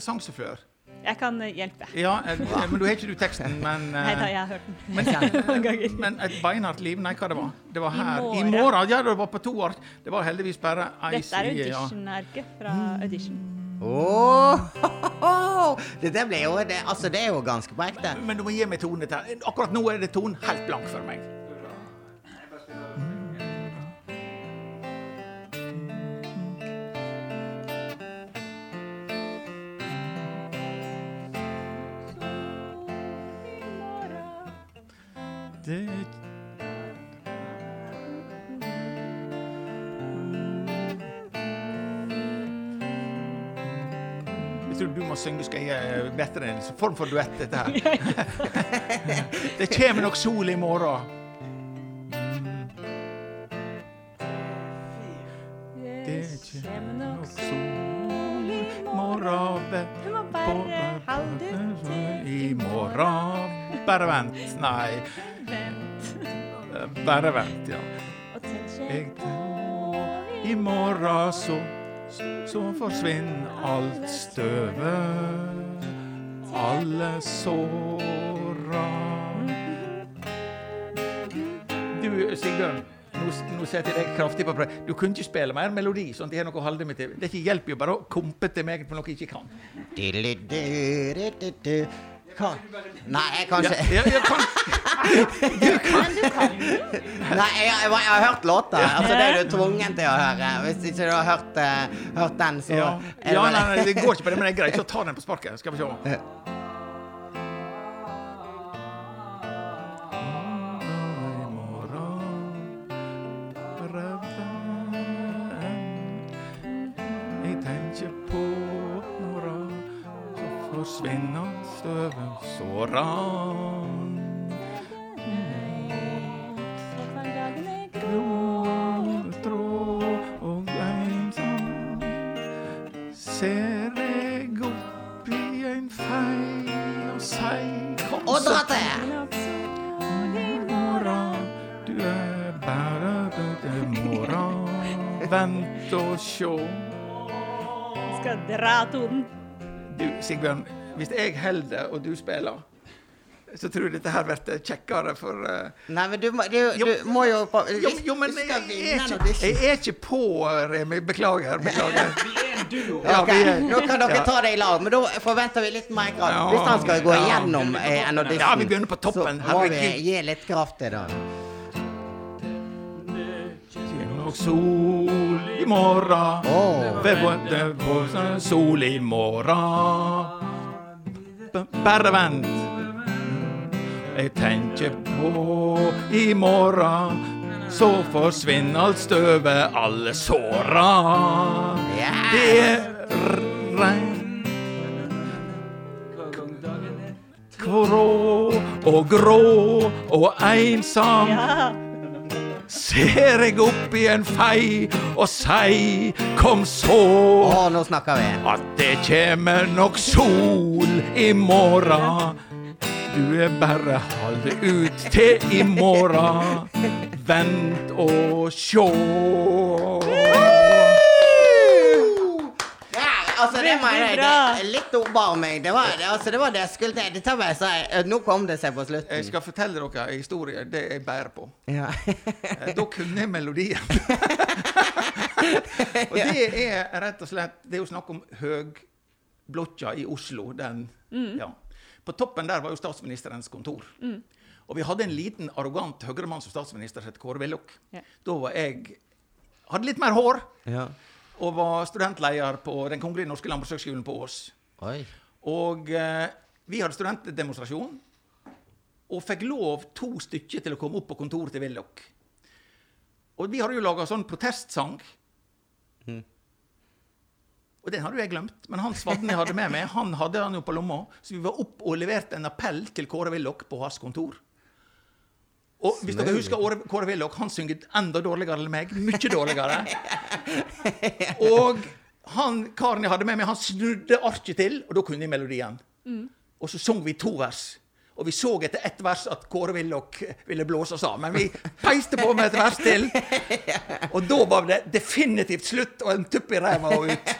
sangsjåfør? Jeg kan eh, hjelpe. Ja, eh, men du har ikke du teksten, men eh, Nei da, jeg har hørt den men, ganger. men et beinhardt liv? Nei, hva det var? Det var her. I morgen. Ja, det var på to år. Det var heldigvis bare ei Dette er audition-arket fra audition. Åh, Dette ble jo det, Altså, det er jo ganske på ekte. Men du må gi meg tone til. Akkurat nå er det tone helt blank for meg. Det Jeg tror du må synge, skal jeg eh, bedre en form for duett, dette her. det kommer nok sol i morgen. Det kommer nok sol i morgen. Du må bare holde ut I morgen Bare vent. Nei, bare vent, ja. Jeg tenker I morgen så, så forsvinner alt støvet. Alle såra. Du, Sigbjørn. Nå, nå setter jeg deg kraftig på prøve. Du kunne ikke spille mer melodi, sånn at jeg har noe å holde meg til. Det hjelper jo bare å kompe til meg på noe jeg ikke kan. Kan- Nei, jeg kan Ja, ikke ja, jeg kan. Men du kan Nei, jeg, jeg, jeg har hørt låta. Altså, det er du tvungen til å høre. Hvis ikke du har hørt, uh, hørt den, så Ja, det ja nei, nei, det går ikke på det, men det er greit. Så ta den på sparket. Skal vi se. Jeg forsvinner støvet. Grå og ensom ser jeg opp i en fei og kom Og så dra til! Nok sol i morgen, du er bare døde mora. Vent og sjå. Skal dra tonen. Du, Sigbjørn, hvis jeg holder og du spiller, så tror jeg dette her blir kjekkere for uh, Nei, men du må, du, Jo. du må jo på, Jo, jo, men jeg, jeg, er ikke, jeg er ikke på, Remi. Beklager. beklager. Vi er en Ja, okay. er- Nå kan dere ja. ta det i lag, men da forventer vi litt mer kraft. Ja. Hvis han skal gå igjennom eh, en audition, Ja, vi begynner på toppen. så må vi gi litt kraft til det. Og sol i morgen Oh. Sol i morgen B- Bare vent. Jeg tenker på i morgen Så forsvinner alt støvet, alle såra. Det er regn. Grå og grå og ensom. Ser jeg opp i en fei og sei Kom så. Å, nå snakker vi. At det kjemmer nok sol i morgen Du er bare halv ut til i morgen Vent og sjå Ja, altså, det var jeg det Litt oppvarming. Det var det, altså, det var det jeg skulle til. Dette var jeg sa- Nå kom det seg på Jeg slutten. skal fortelle dere en historie Det er jeg bærer på Ja. Eh, Da kunne jeg melodien Og det er rett og slett Det er jo snakk om høgblokka i Oslo den, ja. På toppen der var jo statsministerens kontor Og vi hadde en liten arrogant høyremann som statsminister som het Kåre Willoch Ja. Da var jeg Hadde litt mer hår ja. Og var studentleder på Den kongelige norske landbrukshøgskolen på Ås Oi. Og eh, vi hadde studentdemonstrasjon, og fikk lov to stykker til å komme opp på kontoret til Willoch. Og vi hadde jo laga sånn protestsang. Og den hadde jo jeg glemt, men han svadden jeg hadde med meg, han hadde han jo på lomma. Så vi var opp og leverte en appell til Kåre Willoch på hans kontor. Og hvis dere husker Kåre Willoch, han synger enda dårligere enn meg. Mye dårligere. Og han karen jeg hadde med meg, han snudde arket til, og da kunne jeg melodien. Og så sang vi to vers. Og vi så etter ett vers at Kåre Willoch ville blåse oss av. Men vi peiste på med et vers til. Og da var det definitivt slutt, og en tupp i ræva og ut.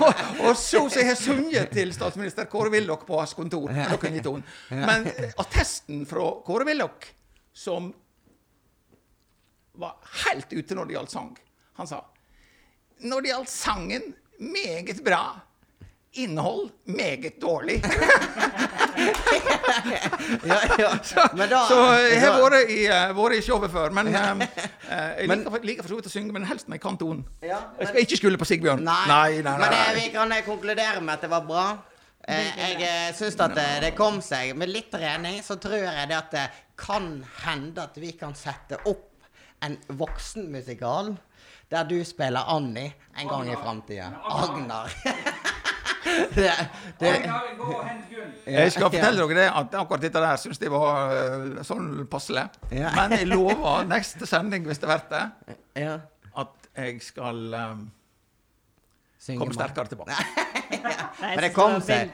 Og, og så så jeg sunget til statsminister Kåre Willoch på hans kontor. Men attesten fra Kåre Willoch, som var helt ute når det gjaldt sang, han sa når det gjaldt sangen, meget bra. Innhold meget dårlig. Ja, ja. Men da Så jeg har vært i, eh, vært i showet før. Men eh, eh, jeg Men- liker, for- liker for så vidt å synge, men helst med kantonen. kan tonen. Ja, Jeg skal ikke skylde på Sigbjørn. Nei, nei, nei. men det, vi kan konkludere med at det var bra. Eh, jeg syns at det, det kom seg. Med litt trening så tror jeg det at det kan hende at vi kan sette opp en voksenmusikal der du spiller Annie en gang i framtida. Agnar. det, det, Jeg skal fortelle dere det at akkurat dette der syns jeg var eh, sånn passelig. Men jeg lover neste sending, hvis det blir det, at jeg skal um, Synge Kom sterkere tilbake. Nei, Men jeg det kom seg.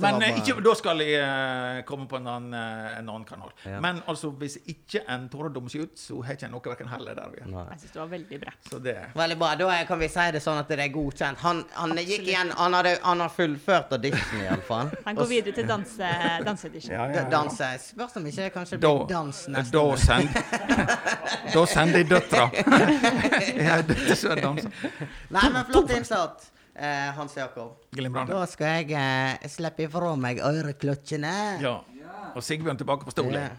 Men ikke, da skal jeg eh, komme på en annen, eh, en annen kanal. Ja. Men altså, hvis ikke en tåre dummer seg ut, så har ikke noe verken heller der vi er. Jeg synes det var veldig bra. Så det Veldig bra. Da kan vi si det sånn at det er godkjent. Han, han gikk igjen Han, hadde, han har fullført audition, iallfall. Han går videre til danse, danseedition. Ja, ja, ja. Danse. Spørs om ikke kanskje det Da, blir dans neste da, gang. send, da sender jeg døtra. Jeg er som danser. Nei, men flott innsats, eh, Hans Jakob. Glimrende. Da skal jeg eh, slippe ifra meg øreklokkene. Ja. Og Sigbjørn tilbake på stolen. Ja.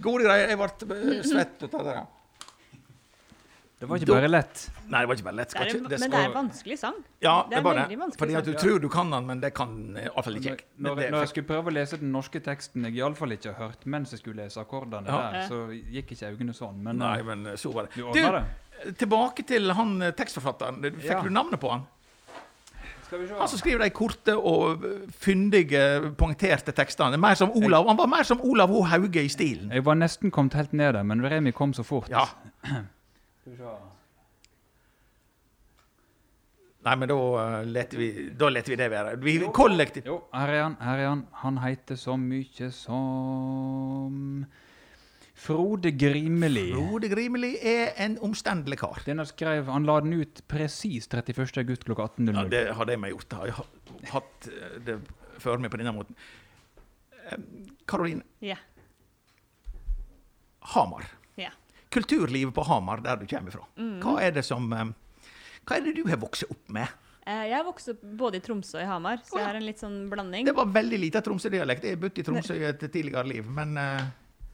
Gode greier. Jeg ble eh, svett ut av det. Det var ikke bare lett. Nei, det var ikke bare lett. Det er, ikke, det skal... men det er en vanskelig sang. ja, det det er bare det. Fordi at du sang. tror du kan den, men det kan eh, iallfall ikke jeg. Når, Når, når jeg skulle prøve å lese den norske teksten jeg iallfall ikke har hørt mens jeg skulle lese akkordene Ja. der, så gikk ikke øynene sånn. Men Nei, eh, men så var det. du Du, tilbake til han tekstforfatteren. Fikk Ja. du navnet på han? Han som skriver de korte og eh, fyndige, poengterte tekstene. Mer som Olav. Han var mer som Olav H. Hauge i stilen. Jeg var nesten kommet helt ned der, men Remi kom så fort. Ja. Skal vi se. Nei, men da uh, leter vi, da leter vi det være. Vi kollektivt Jo, her er han. Her er han. Han heter så mye som Frode Grimeli. Frode Grimeli er en omstendelig kar. Denne skrev, Han la den ut presis 31. august klokka 18.00. Ja, det hadde jeg meg gjort. Jeg har hatt eh, det før meg på denne måten. Eh, Karoline Ja. Hamar. ja. Kulturlivet på Hamar, der du kommer fra. Mm. Hva er det som eh, Hva er det du har vokst opp med? Jeg har vokst opp både i Tromsø og i Hamar, så Å, ja. jeg har en litt sånn blanding. Det var veldig lite Tromsø-dialekt. Jeg har bodd i Tromsø i et tidligere liv, men eh,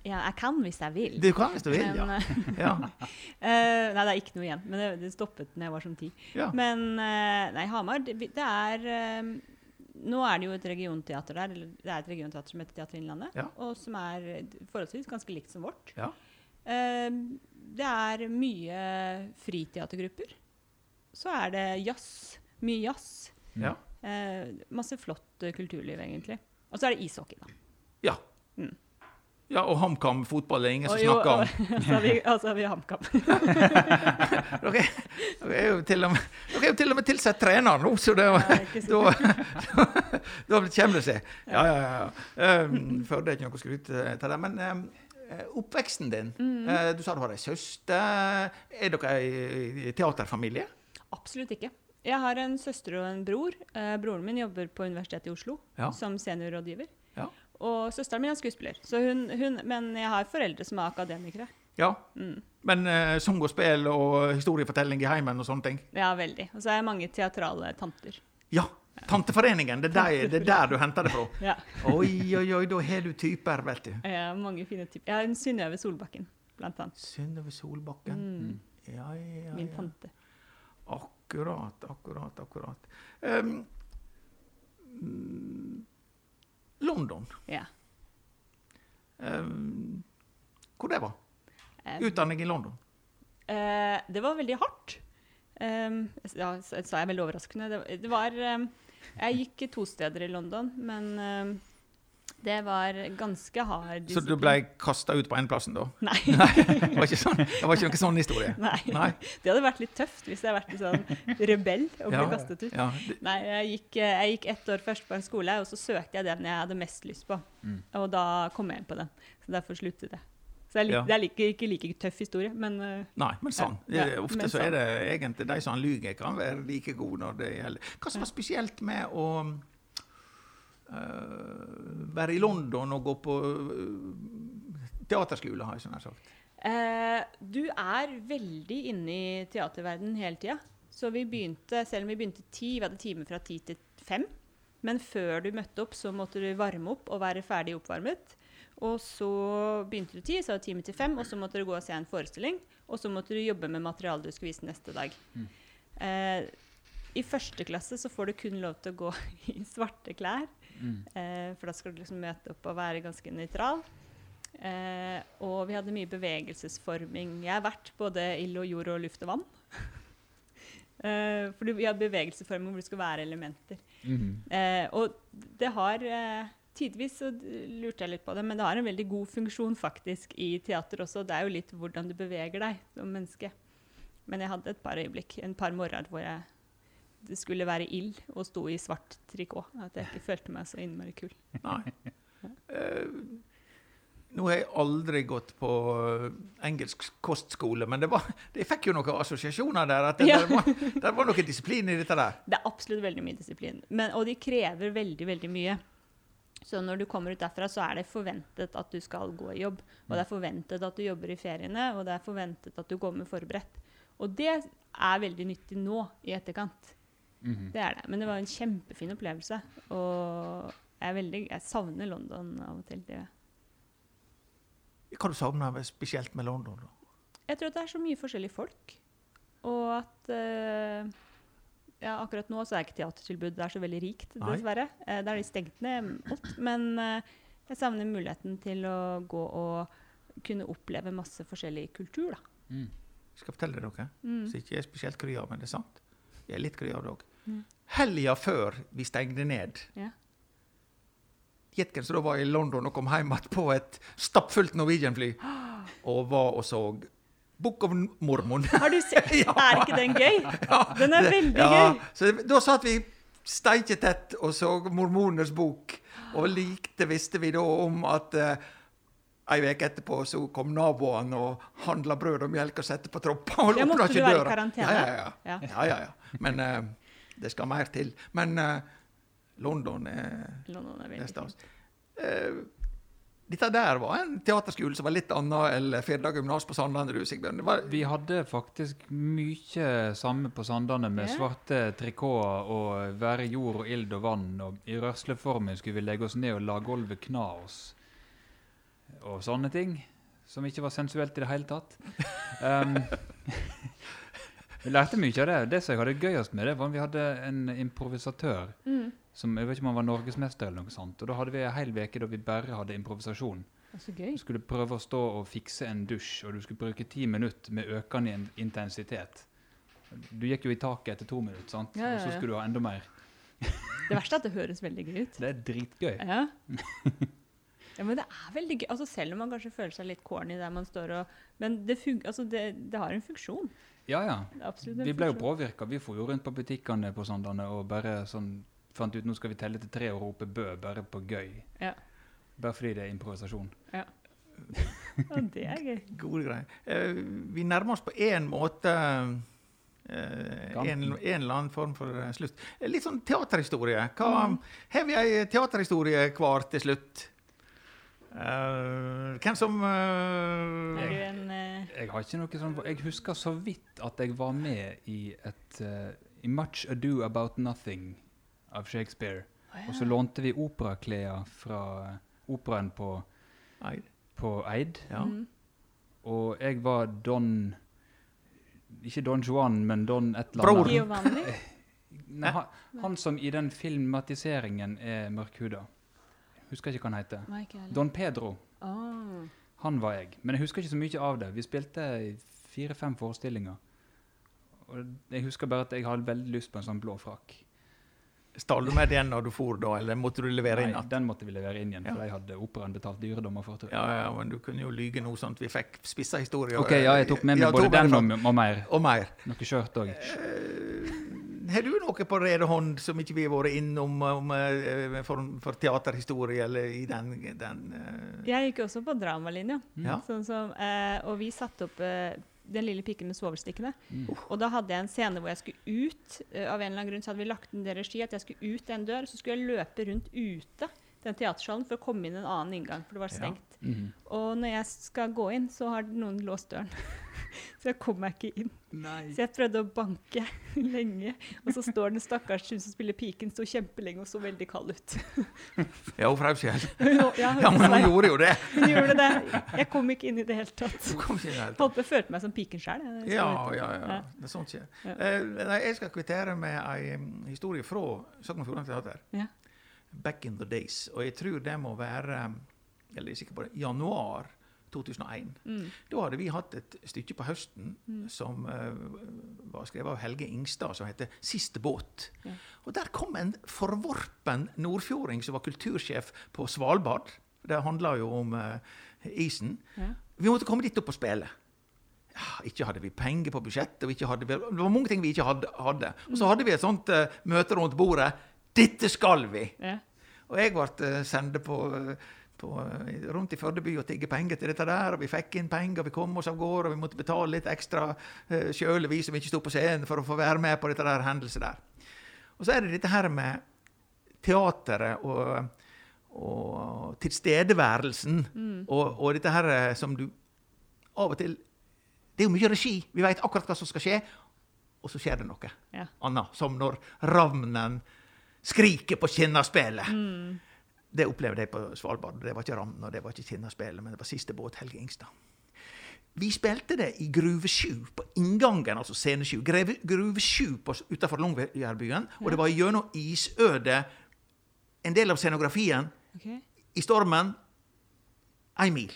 Ja, jeg kan hvis jeg vil. du kan hvis du vil, Men, ja. eh, ja. eh, nei, det er ikke noe igjen. Men det, det stoppet da jeg var som ti. ja. Men uh, nei, Hamar, det, det er um, Nå er det jo et regionteater der. Eller det er et regionteater som heter Teater Innlandet. Ja. Og som er forholdsvis ganske likt som vårt. Ja. Eh, det er mye friteatergrupper. Så er det jazz. Mye jazz. ja. Masse flott kulturliv, egentlig. Og så er det ishockey, da. Ja. Mm. Ja, og HamKam fotball er ingen som jo, snakker om. og så har vi, HamKam. Dere, dere, er jo til og med, dere er til og med tilsatt trener nå, så det, da, da kommer det seg. Ja, ja, ja. Um, Førde er ikke noe skryt til det. Men um, oppveksten din Mm. uh, Du sa du har ei søster. Er dere ei teaterfamilie? Absolutt ikke. Jeg har en søster og en bror. Uh, broren min jobber på Universitetet i Oslo Ja. som seniorrådgiver. Ja. Og søsteren min er skuespiller. Så hun, hun, men jeg har foreldre som er akademikere. Ja. Mm. Men uh, sang og spill og historiefortelling i heimen og sånne ting? Ja, veldig. Og så har jeg mange teatrale tanter. Ja. Tanteforeningen, det er der, det er der du henter det fra. Ja. Oi, oi, oi, da har du typer, vet du. Ja, mange fine typer. Jeg har en Synnøve Solbakken, blant annet. Synnøve Solbakken. Mm. Ja, ja, Min tante. Akkurat, akkurat, akkurat. Um, London. Ja. Um, hvor det var? Eh, Utdanning i London. Uh, det var veldig hardt. Um, ja, sa jeg veldig overraskende. Det, det var um, Jeg gikk to steder i London, men um, det var ganske hard Så du ble kasta ut på enplassen, da? Nei. Nei, det var ikke, sånn, det var ikke noen sånn historie? Nei. Nei. Det hadde vært litt tøft hvis jeg hadde vært en sånn rebell og ble Ja. kastet ut. Ja, Nei, jeg gikk, jeg gikk ett år først på en skole, og så søkte jeg den jeg hadde mest lyst på. Mm. Og da kom jeg inn på den. Så derfor sluttet jeg. Så det er, litt, Ja. det er like, ikke like tøff historie, men eh, nei, men sånn. Ja, ja, Ofte men så er sånn. det egentlig de som lyver, kan være like gode når det gjelder Hva som var spesielt med å være i London og gå på øh, teaterskole, har jeg sånn sagt. Eh, du er veldig inne i teaterverdenen hele tida. Så vi begynte, selv om vi begynte ti, vi hadde time fra ti til fem. Men før du møtte opp, så måtte du varme opp og være ferdig oppvarmet. Og så begynte du ti, så var det time til fem, og så måtte du gå og se en forestilling. Og så måtte du jobbe med materialet du skulle vise neste dag. Eh, I første klasse så får du kun lov til å gå i svarte klær. Mm. Eh, for da skal du liksom møte opp og være ganske nøytral. Eh, og vi hadde mye bevegelsesforming. Jeg har vært både ild og jord og luft og vann. eh, for vi hadde bevegelsesforming hvor det skulle være elementer. Mm. Eh, og det har eh, Tidvis så lurte jeg litt på det, men det har en veldig god funksjon faktisk i teater også. Det er jo litt hvordan du beveger deg som menneske. Men jeg hadde et par øyeblikk, en par morgener hvor jeg det skulle være ild og sto i svart trikot. At jeg ikke følte meg så innmari kul. Nei. Uh, nå har jeg aldri gått på eh, engelsk kostskole, men det var, jeg fikk jo noen assosiasjoner der. At det, Ja. der, var, der var noe disiplin i dette der. Det er absolutt veldig mye disiplin. Men, og de krever veldig, veldig mye. Så når du kommer ut derfra, så er det forventet at du skal gå i jobb. Og det er forventet at du jobber i feriene, og det er forventet at du kommer forberedt. Og det er veldig nyttig nå i etterkant. Mhm. Det er det. Men det var en kjempefin opplevelse. Og jeg, er veldig, jeg savner London av og til. Det. Hva du savner spesielt med London? da? Jeg tror at det er så mye forskjellige folk. Og at uh, ja, akkurat nå så er ikke teatertilbudet der så veldig rikt, dessverre. Uh, da er de stengt ned alt. Men uh, jeg savner muligheten til å gå og kunne oppleve masse forskjellig kultur, da. Mm. Jeg skal fortelle dere noe Mm. som ikke er spesielt kry av, men det er sant. Jeg er litt kry av det òg. Mm. Helga før vi stengte ned Ja. Gjett som da var i London og kom hjem igjen på et stappfullt Norwegian-fly og var og så Book of Mormon. Har du sett? Ja. Er ikke den gøy? Ja, Den er veldig ja, gøy. Så da satt vi steiketett og så Mormoners bok, og likte visste vi da om at eh, Ei uke etterpå så kom naboene og handla brød og melk og sette på troppa. og Ja, åpna måtte du være i karantene? Ja, ja, ja. Men eh, det skal mer til. Men uh, London er London er det veldig stas. Eh, dette der var en teaterskole som var litt annet enn Firda gymnas på Sandane, du, var, Vi hadde faktisk mye samme på Sandane, med yeah. svarte trikoter og være jord og ild og vann. Og i rørsleformen skulle vi legge oss ned og la gulvet kna oss. Og sånne ting. Som ikke var sensuelt i det hele tatt. Um, vi lærte mye av det. Det som jeg hadde gøyest med, det var at vi hadde en improvisatør. Mm. Som, jeg vet ikke om han var norgesmester eller noe sånt. Og da hadde vi en hel uke da vi bare hadde improvisasjon. Så gøy. Du skulle prøve å stå og fikse en dusj, og du skulle bruke ti minutter med økende intensitet. Du gikk jo i taket etter to minutter, sant? Ja, ja, og så skulle du ha enda mer. Det verste er at det høres veldig gøy ut. Det er dritgøy. Ja. ja, men det er veldig gøy. Altså, selv om man kanskje føler seg litt corny der man står og Men det, altså, det, det har en funksjon. Ja, ja. Absolutt Vi ble jo påvirka. Vi for jo rundt på butikkene på Sandane og bare sånn fant ut nå skal vi telle til tre og rope bø bare på gøy. Ja. Bare fordi det er improvisasjon. Ja, det er gøy. Gode greier. Uh, vi nærmer oss på én måte uh, en, en eller annen form for eh, slutt. Eh, Litt sånn teaterhistorie. Hva, Mm. Har vi ei teaterhistorie hver til slutt? Eh, hvem som Er eh, du en eh, Jeg har ikke noe sånn Jeg husker så vidt at jeg var med i et uh, I Much Ado About Nothing av Shakespeare. Og så lånte vi operaklær fra operaen på, Eid. på Eid. ja. mm. Og jeg var Don Ikke Don Juan, men Don et eller annet. Bror! Nei, han, han som i den filmatiseringen er mørkhuda. Husker ikke hva han heter. Nei. Don Pedro. Oh. Han var jeg. Men jeg husker ikke så mye av det. Vi spilte i fire-fem forestillinger. Og jeg husker bare at jeg hadde veldig lyst på en sånn blå frakk. Stal du med den når du for, da, eller måtte du levere Nei, inn igjen? den måtte vi levere inn igjen, for Ja. jeg hadde operaen betalt dyre dommer for. Ja, ja, men du kunne jo lyge noe at vi fikk spissa historier. Ok, ja, jeg tok med meg Ja, både den og, og mer. og mer. Noe skjørt òg. Har du noe på rede hånd som ikke vi har vært innom om, eh, for, for teaterhistorie, eller i den, den uh... Jeg gikk også på dramalinja. Ja. Sånn som, uh, og vi satte opp uh, Den lille piken med svovelstikkene. Mm. Og da hadde jeg en scene hvor jeg skulle ut. av en eller annen grunn så hadde vi lagt inn det regi at jeg skulle ut en dør. Så skulle jeg løpe rundt ute den teatersalen for å komme inn en annen inngang, for det var Ja. stengt. Mhm. Og når jeg skal gå inn, så har noen låst døren. så jeg kom meg ikke inn. Nei. Så jeg prøvde å banke lenge. Og så står den stakkars hun som spiller piken, sto kjempelenge og så veldig kald ut. Ja, hun frøs igjen. Hun- ja, Ja, men hun gjorde jo det. Hun gjorde det. Jeg kom ikke inn i det hele tatt. Holdt følte meg som piken sjøl. Ja, ja, ja. Det er sånt skjer. Ja. Uh, nei, jeg skal kvittere med ei um, historie fra Sogn og Fjordane Teater. Ja. Back in the days. Og jeg tror det må være um, eller jeg er sikker på det, januar 2001. Mm. Da hadde vi hatt et stykke på høsten som uh, var skrevet av Helge Ingstad, som heter 'Siste båt'. Ja. Og Der kom en forvorpen nordfjording som var kultursjef på Svalbard. Det handla jo om uh, isen. Ja. Vi måtte komme dit opp og spille. Ja, ikke hadde vi penger på budsjettet. og ikke hadde vi, Det var mange ting vi ikke hadde. hadde. Og så hadde vi et sånt uh, møte rundt bordet. Dette skal vi! Ja. Og jeg ble sendt på, på, eh, rundt i Førde by og tigge penger til dette der. Og vi fikk inn penger, og vi kom oss av gårde, og vi måtte betale litt ekstra uh, sjøl, vi som ikke sto på scenen, for å få være med på dette der hendelset der. Og så er det dette her med teateret og, og tilstedeværelsen. Og, og dette her eh, som du av og til Det er jo mye regi. Vi veit akkurat hva som skal skje, og så skjer det noe Ja. annet. Som når ravnen skriker på kinnaspelet. Det opplevde jeg på Svalbard. Det var ikke Ramn og det var ikke kinnaspelet, men det var siste båt, Helge Ingstad. Vi spilte det i Gruve 7, på inngangen, altså scene 7. Greve, Gruve 7 utafor Longyearbyen. Og det var gjennom isødet en del av scenografien okay. i stormen ei mil.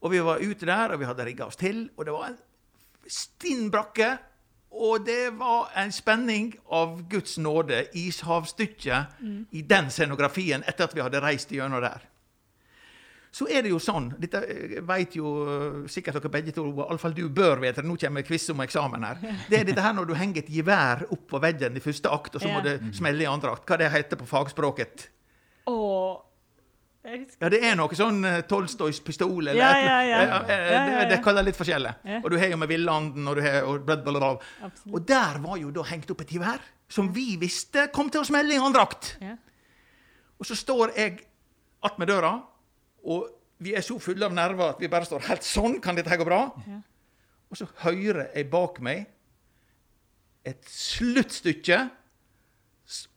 Og vi var ute der, og vi hadde rigga oss til, og det var en stinn brakke. Og det var en spenning av Guds nåde, ishavsstykket, i den scenografien etter at vi hadde reist gjennom der. Så er det jo sånn, dette eh, vet jo eh, sikkert dere begge to, iallfall du bør vite, nå kommer quiz om eksamen her. Det er dette her når du henger et gevær opp på veggen i første akt, og så må det smelle i andre akt. Hva det heter på fagspråket? Husker Ja, det er noe sånn uh, Tolstojs pistol eller Ja, et- ja, ja. eh, eh, Ja, ja, Det, ja. det kaller litt forskjellig. Og du har jo med Villanden og du har og bla, bla, bla. Og der var jo da hengt opp et gevær som vi visste kom til å smelle i han drakt. Ja. Og så står jeg attmed døra, og vi er så fulle av nerver at vi bare står helt sånn. Kan dette her gå bra? Ja. Og så hører jeg bak meg et sluttstykke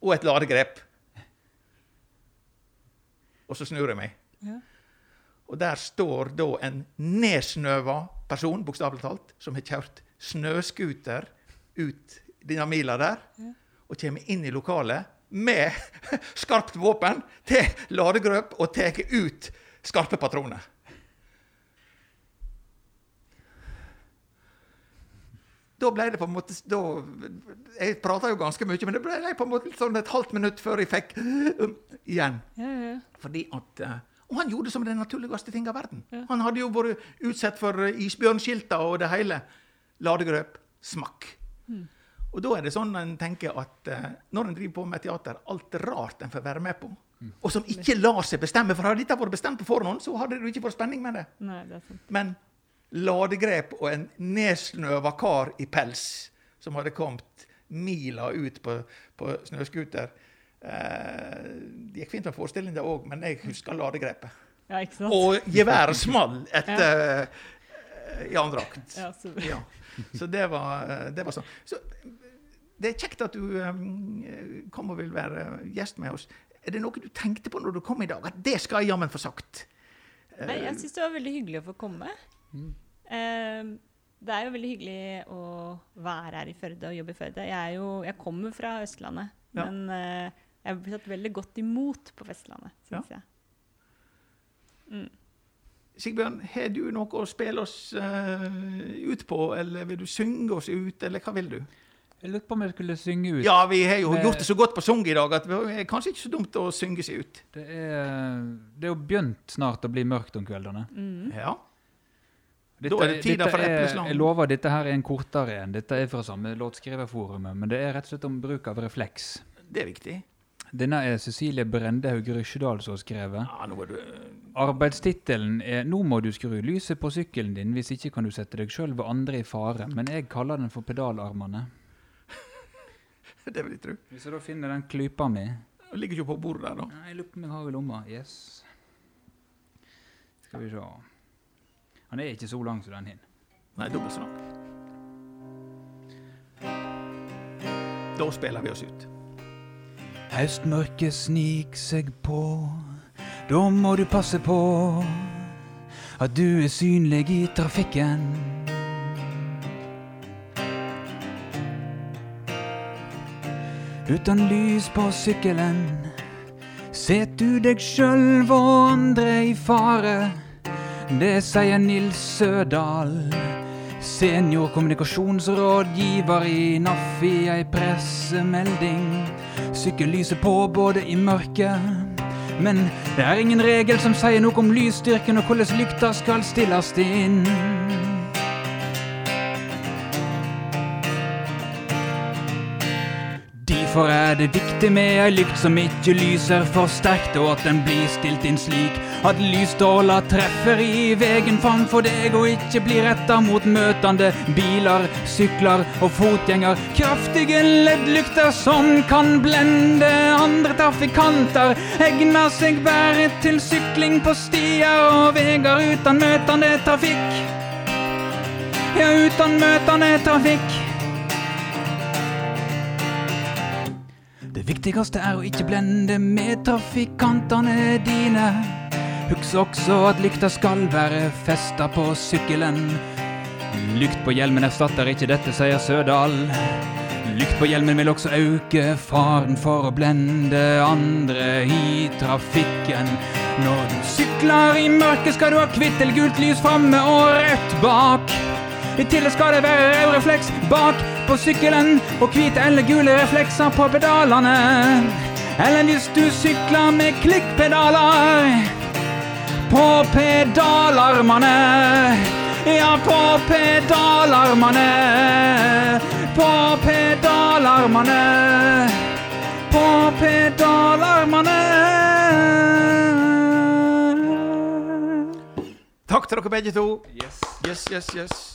og et ladegrep. Og så snur jeg meg. Ja. Og der står da en nedsnøva person, bokstavelig talt, som har kjørt snøscooter ut denne mila der, og kommer inn i lokalet med skarpt våpen til ladegrøp og tar ut skarpe patroner. Da ble det på en måte da, Jeg prata jo ganske mye, men det ble på en måte sånn et halvt minutt før jeg fikk igjen. Ja, ja. Fordi at uh, Og han gjorde det som den naturligste ting av verden. Ja. Han hadde jo vært utsatt for isbjørnskilta og det hele. Ladegrøp, smakk. Mm. Og da er det sånn en tenker at uh, når en driver på med teater, alt rart en får være med på, og som ikke lar seg bestemme, for hadde dette vært bestemt på forhånd, så hadde det ikke vært spenning med det. Nei, det er sant. Men ladegrep og en nedsnøva kar i pels som hadde kommet mila ut på, på snøscooter eh, Det gikk fint med forestillingen det òg, men jeg husker ladegrepet. Ja, ikke sant? Og geværet small etter ja. i andre akt. Ja, så, Ja. Så det var, eh, det var sånn. Så det er kjekt at du um, kom og vil være gjest med oss. Er det noe du tenkte på når du kom i dag? At det skal jeg jammen få sagt? Nei, jeg syns det var veldig hyggelig å få komme. Eh, det er jo veldig hyggelig å være her i Førde og jobbe i Førde. Jeg, er jo, jeg kommer fra Østlandet, Ja. men eh, jeg har blitt tatt veldig godt imot på Vestlandet, syns jeg. Sigbjørn, har du noe å spille oss uh, ut på, eller vil du synge oss ut, eller hva vil du? Jeg lurte på om jeg skulle synge ut. Ja, vi har jo det, gjort det så godt på sang i dag at det er kanskje ikke så dumt å synge seg ut. Det er, det er jo begynt snart å bli mørkt om kveldene. Ja. Dette, Da er det tida for epleslang. Jeg lover, dette her er en kortere en. Dette er fra samme låtskriverforumet, men det er rett og slett om bruk av refleks. Det er viktig. Denne er Cecilie Brendehaug Rysjedal som har skrevet. Ja, nå er du Arbeidstittelen er 'Nå må du skru lyset på sykkelen din, hvis ikke kan du sette deg sjøl og andre i fare', men jeg kaller den for pedalarmene. Det vil jeg tro. Hvis jeg da finner den klypa mi Den ligger ikke på bordet der, da. Nei, Jeg lurer på om jeg har i lomma. Yes. Skal vi se. Han er ikke så lang som den hin. Nei, dobbelt så lang. Da spiller vi oss ut. Høstmørket snik seg på, da må du passe på at du er synlig i trafikken. Uten lys på sykkelen set du deg sjøl og andre i fare. Det sier Nils Sødal, seniorkommunikasjonsrådgiver i NAF i ei pressemelding. Sykkellyset på både i mørket, men det er ingen regel som sier noe om lysstyrken og hvordan lykta skal stilles inn. Derfor er det viktig med ei lykt som ikke lyser for sterkt, og at den blir stilt inn slik at lysstråler treffer i vegen framfor deg og ikke blir retta mot møtende biler, sykler og fotgjenger. Kraftige LED-lykter som kan blende andre trafikanter, egner seg bare til sykling på stier og veger uten møtende trafikk. Ja, uten møtende trafikk. Det viktigste er å ikke blende med trafikantene dine. Husk også at lykta skal være festa på sykkelen. Lykt på hjelmen erstatter ikke dette, sier Sødal. Lykt på hjelmen vil også øke faren for å blende andre i trafikken. Når du sykler i mørket, skal du ha hvitt eller gult lys framme og rødt bak. I tillegg skal det være rød refleks bak på sykkelen og hvite eller gule reflekser på pedalene. Eller hvis du sykler med klikkpedaler på pedalarmene. Ja, på pedalarmene. På pedalarmene. På pedalarmene. Takk til dere begge to. Yes. Yes, yes, yes.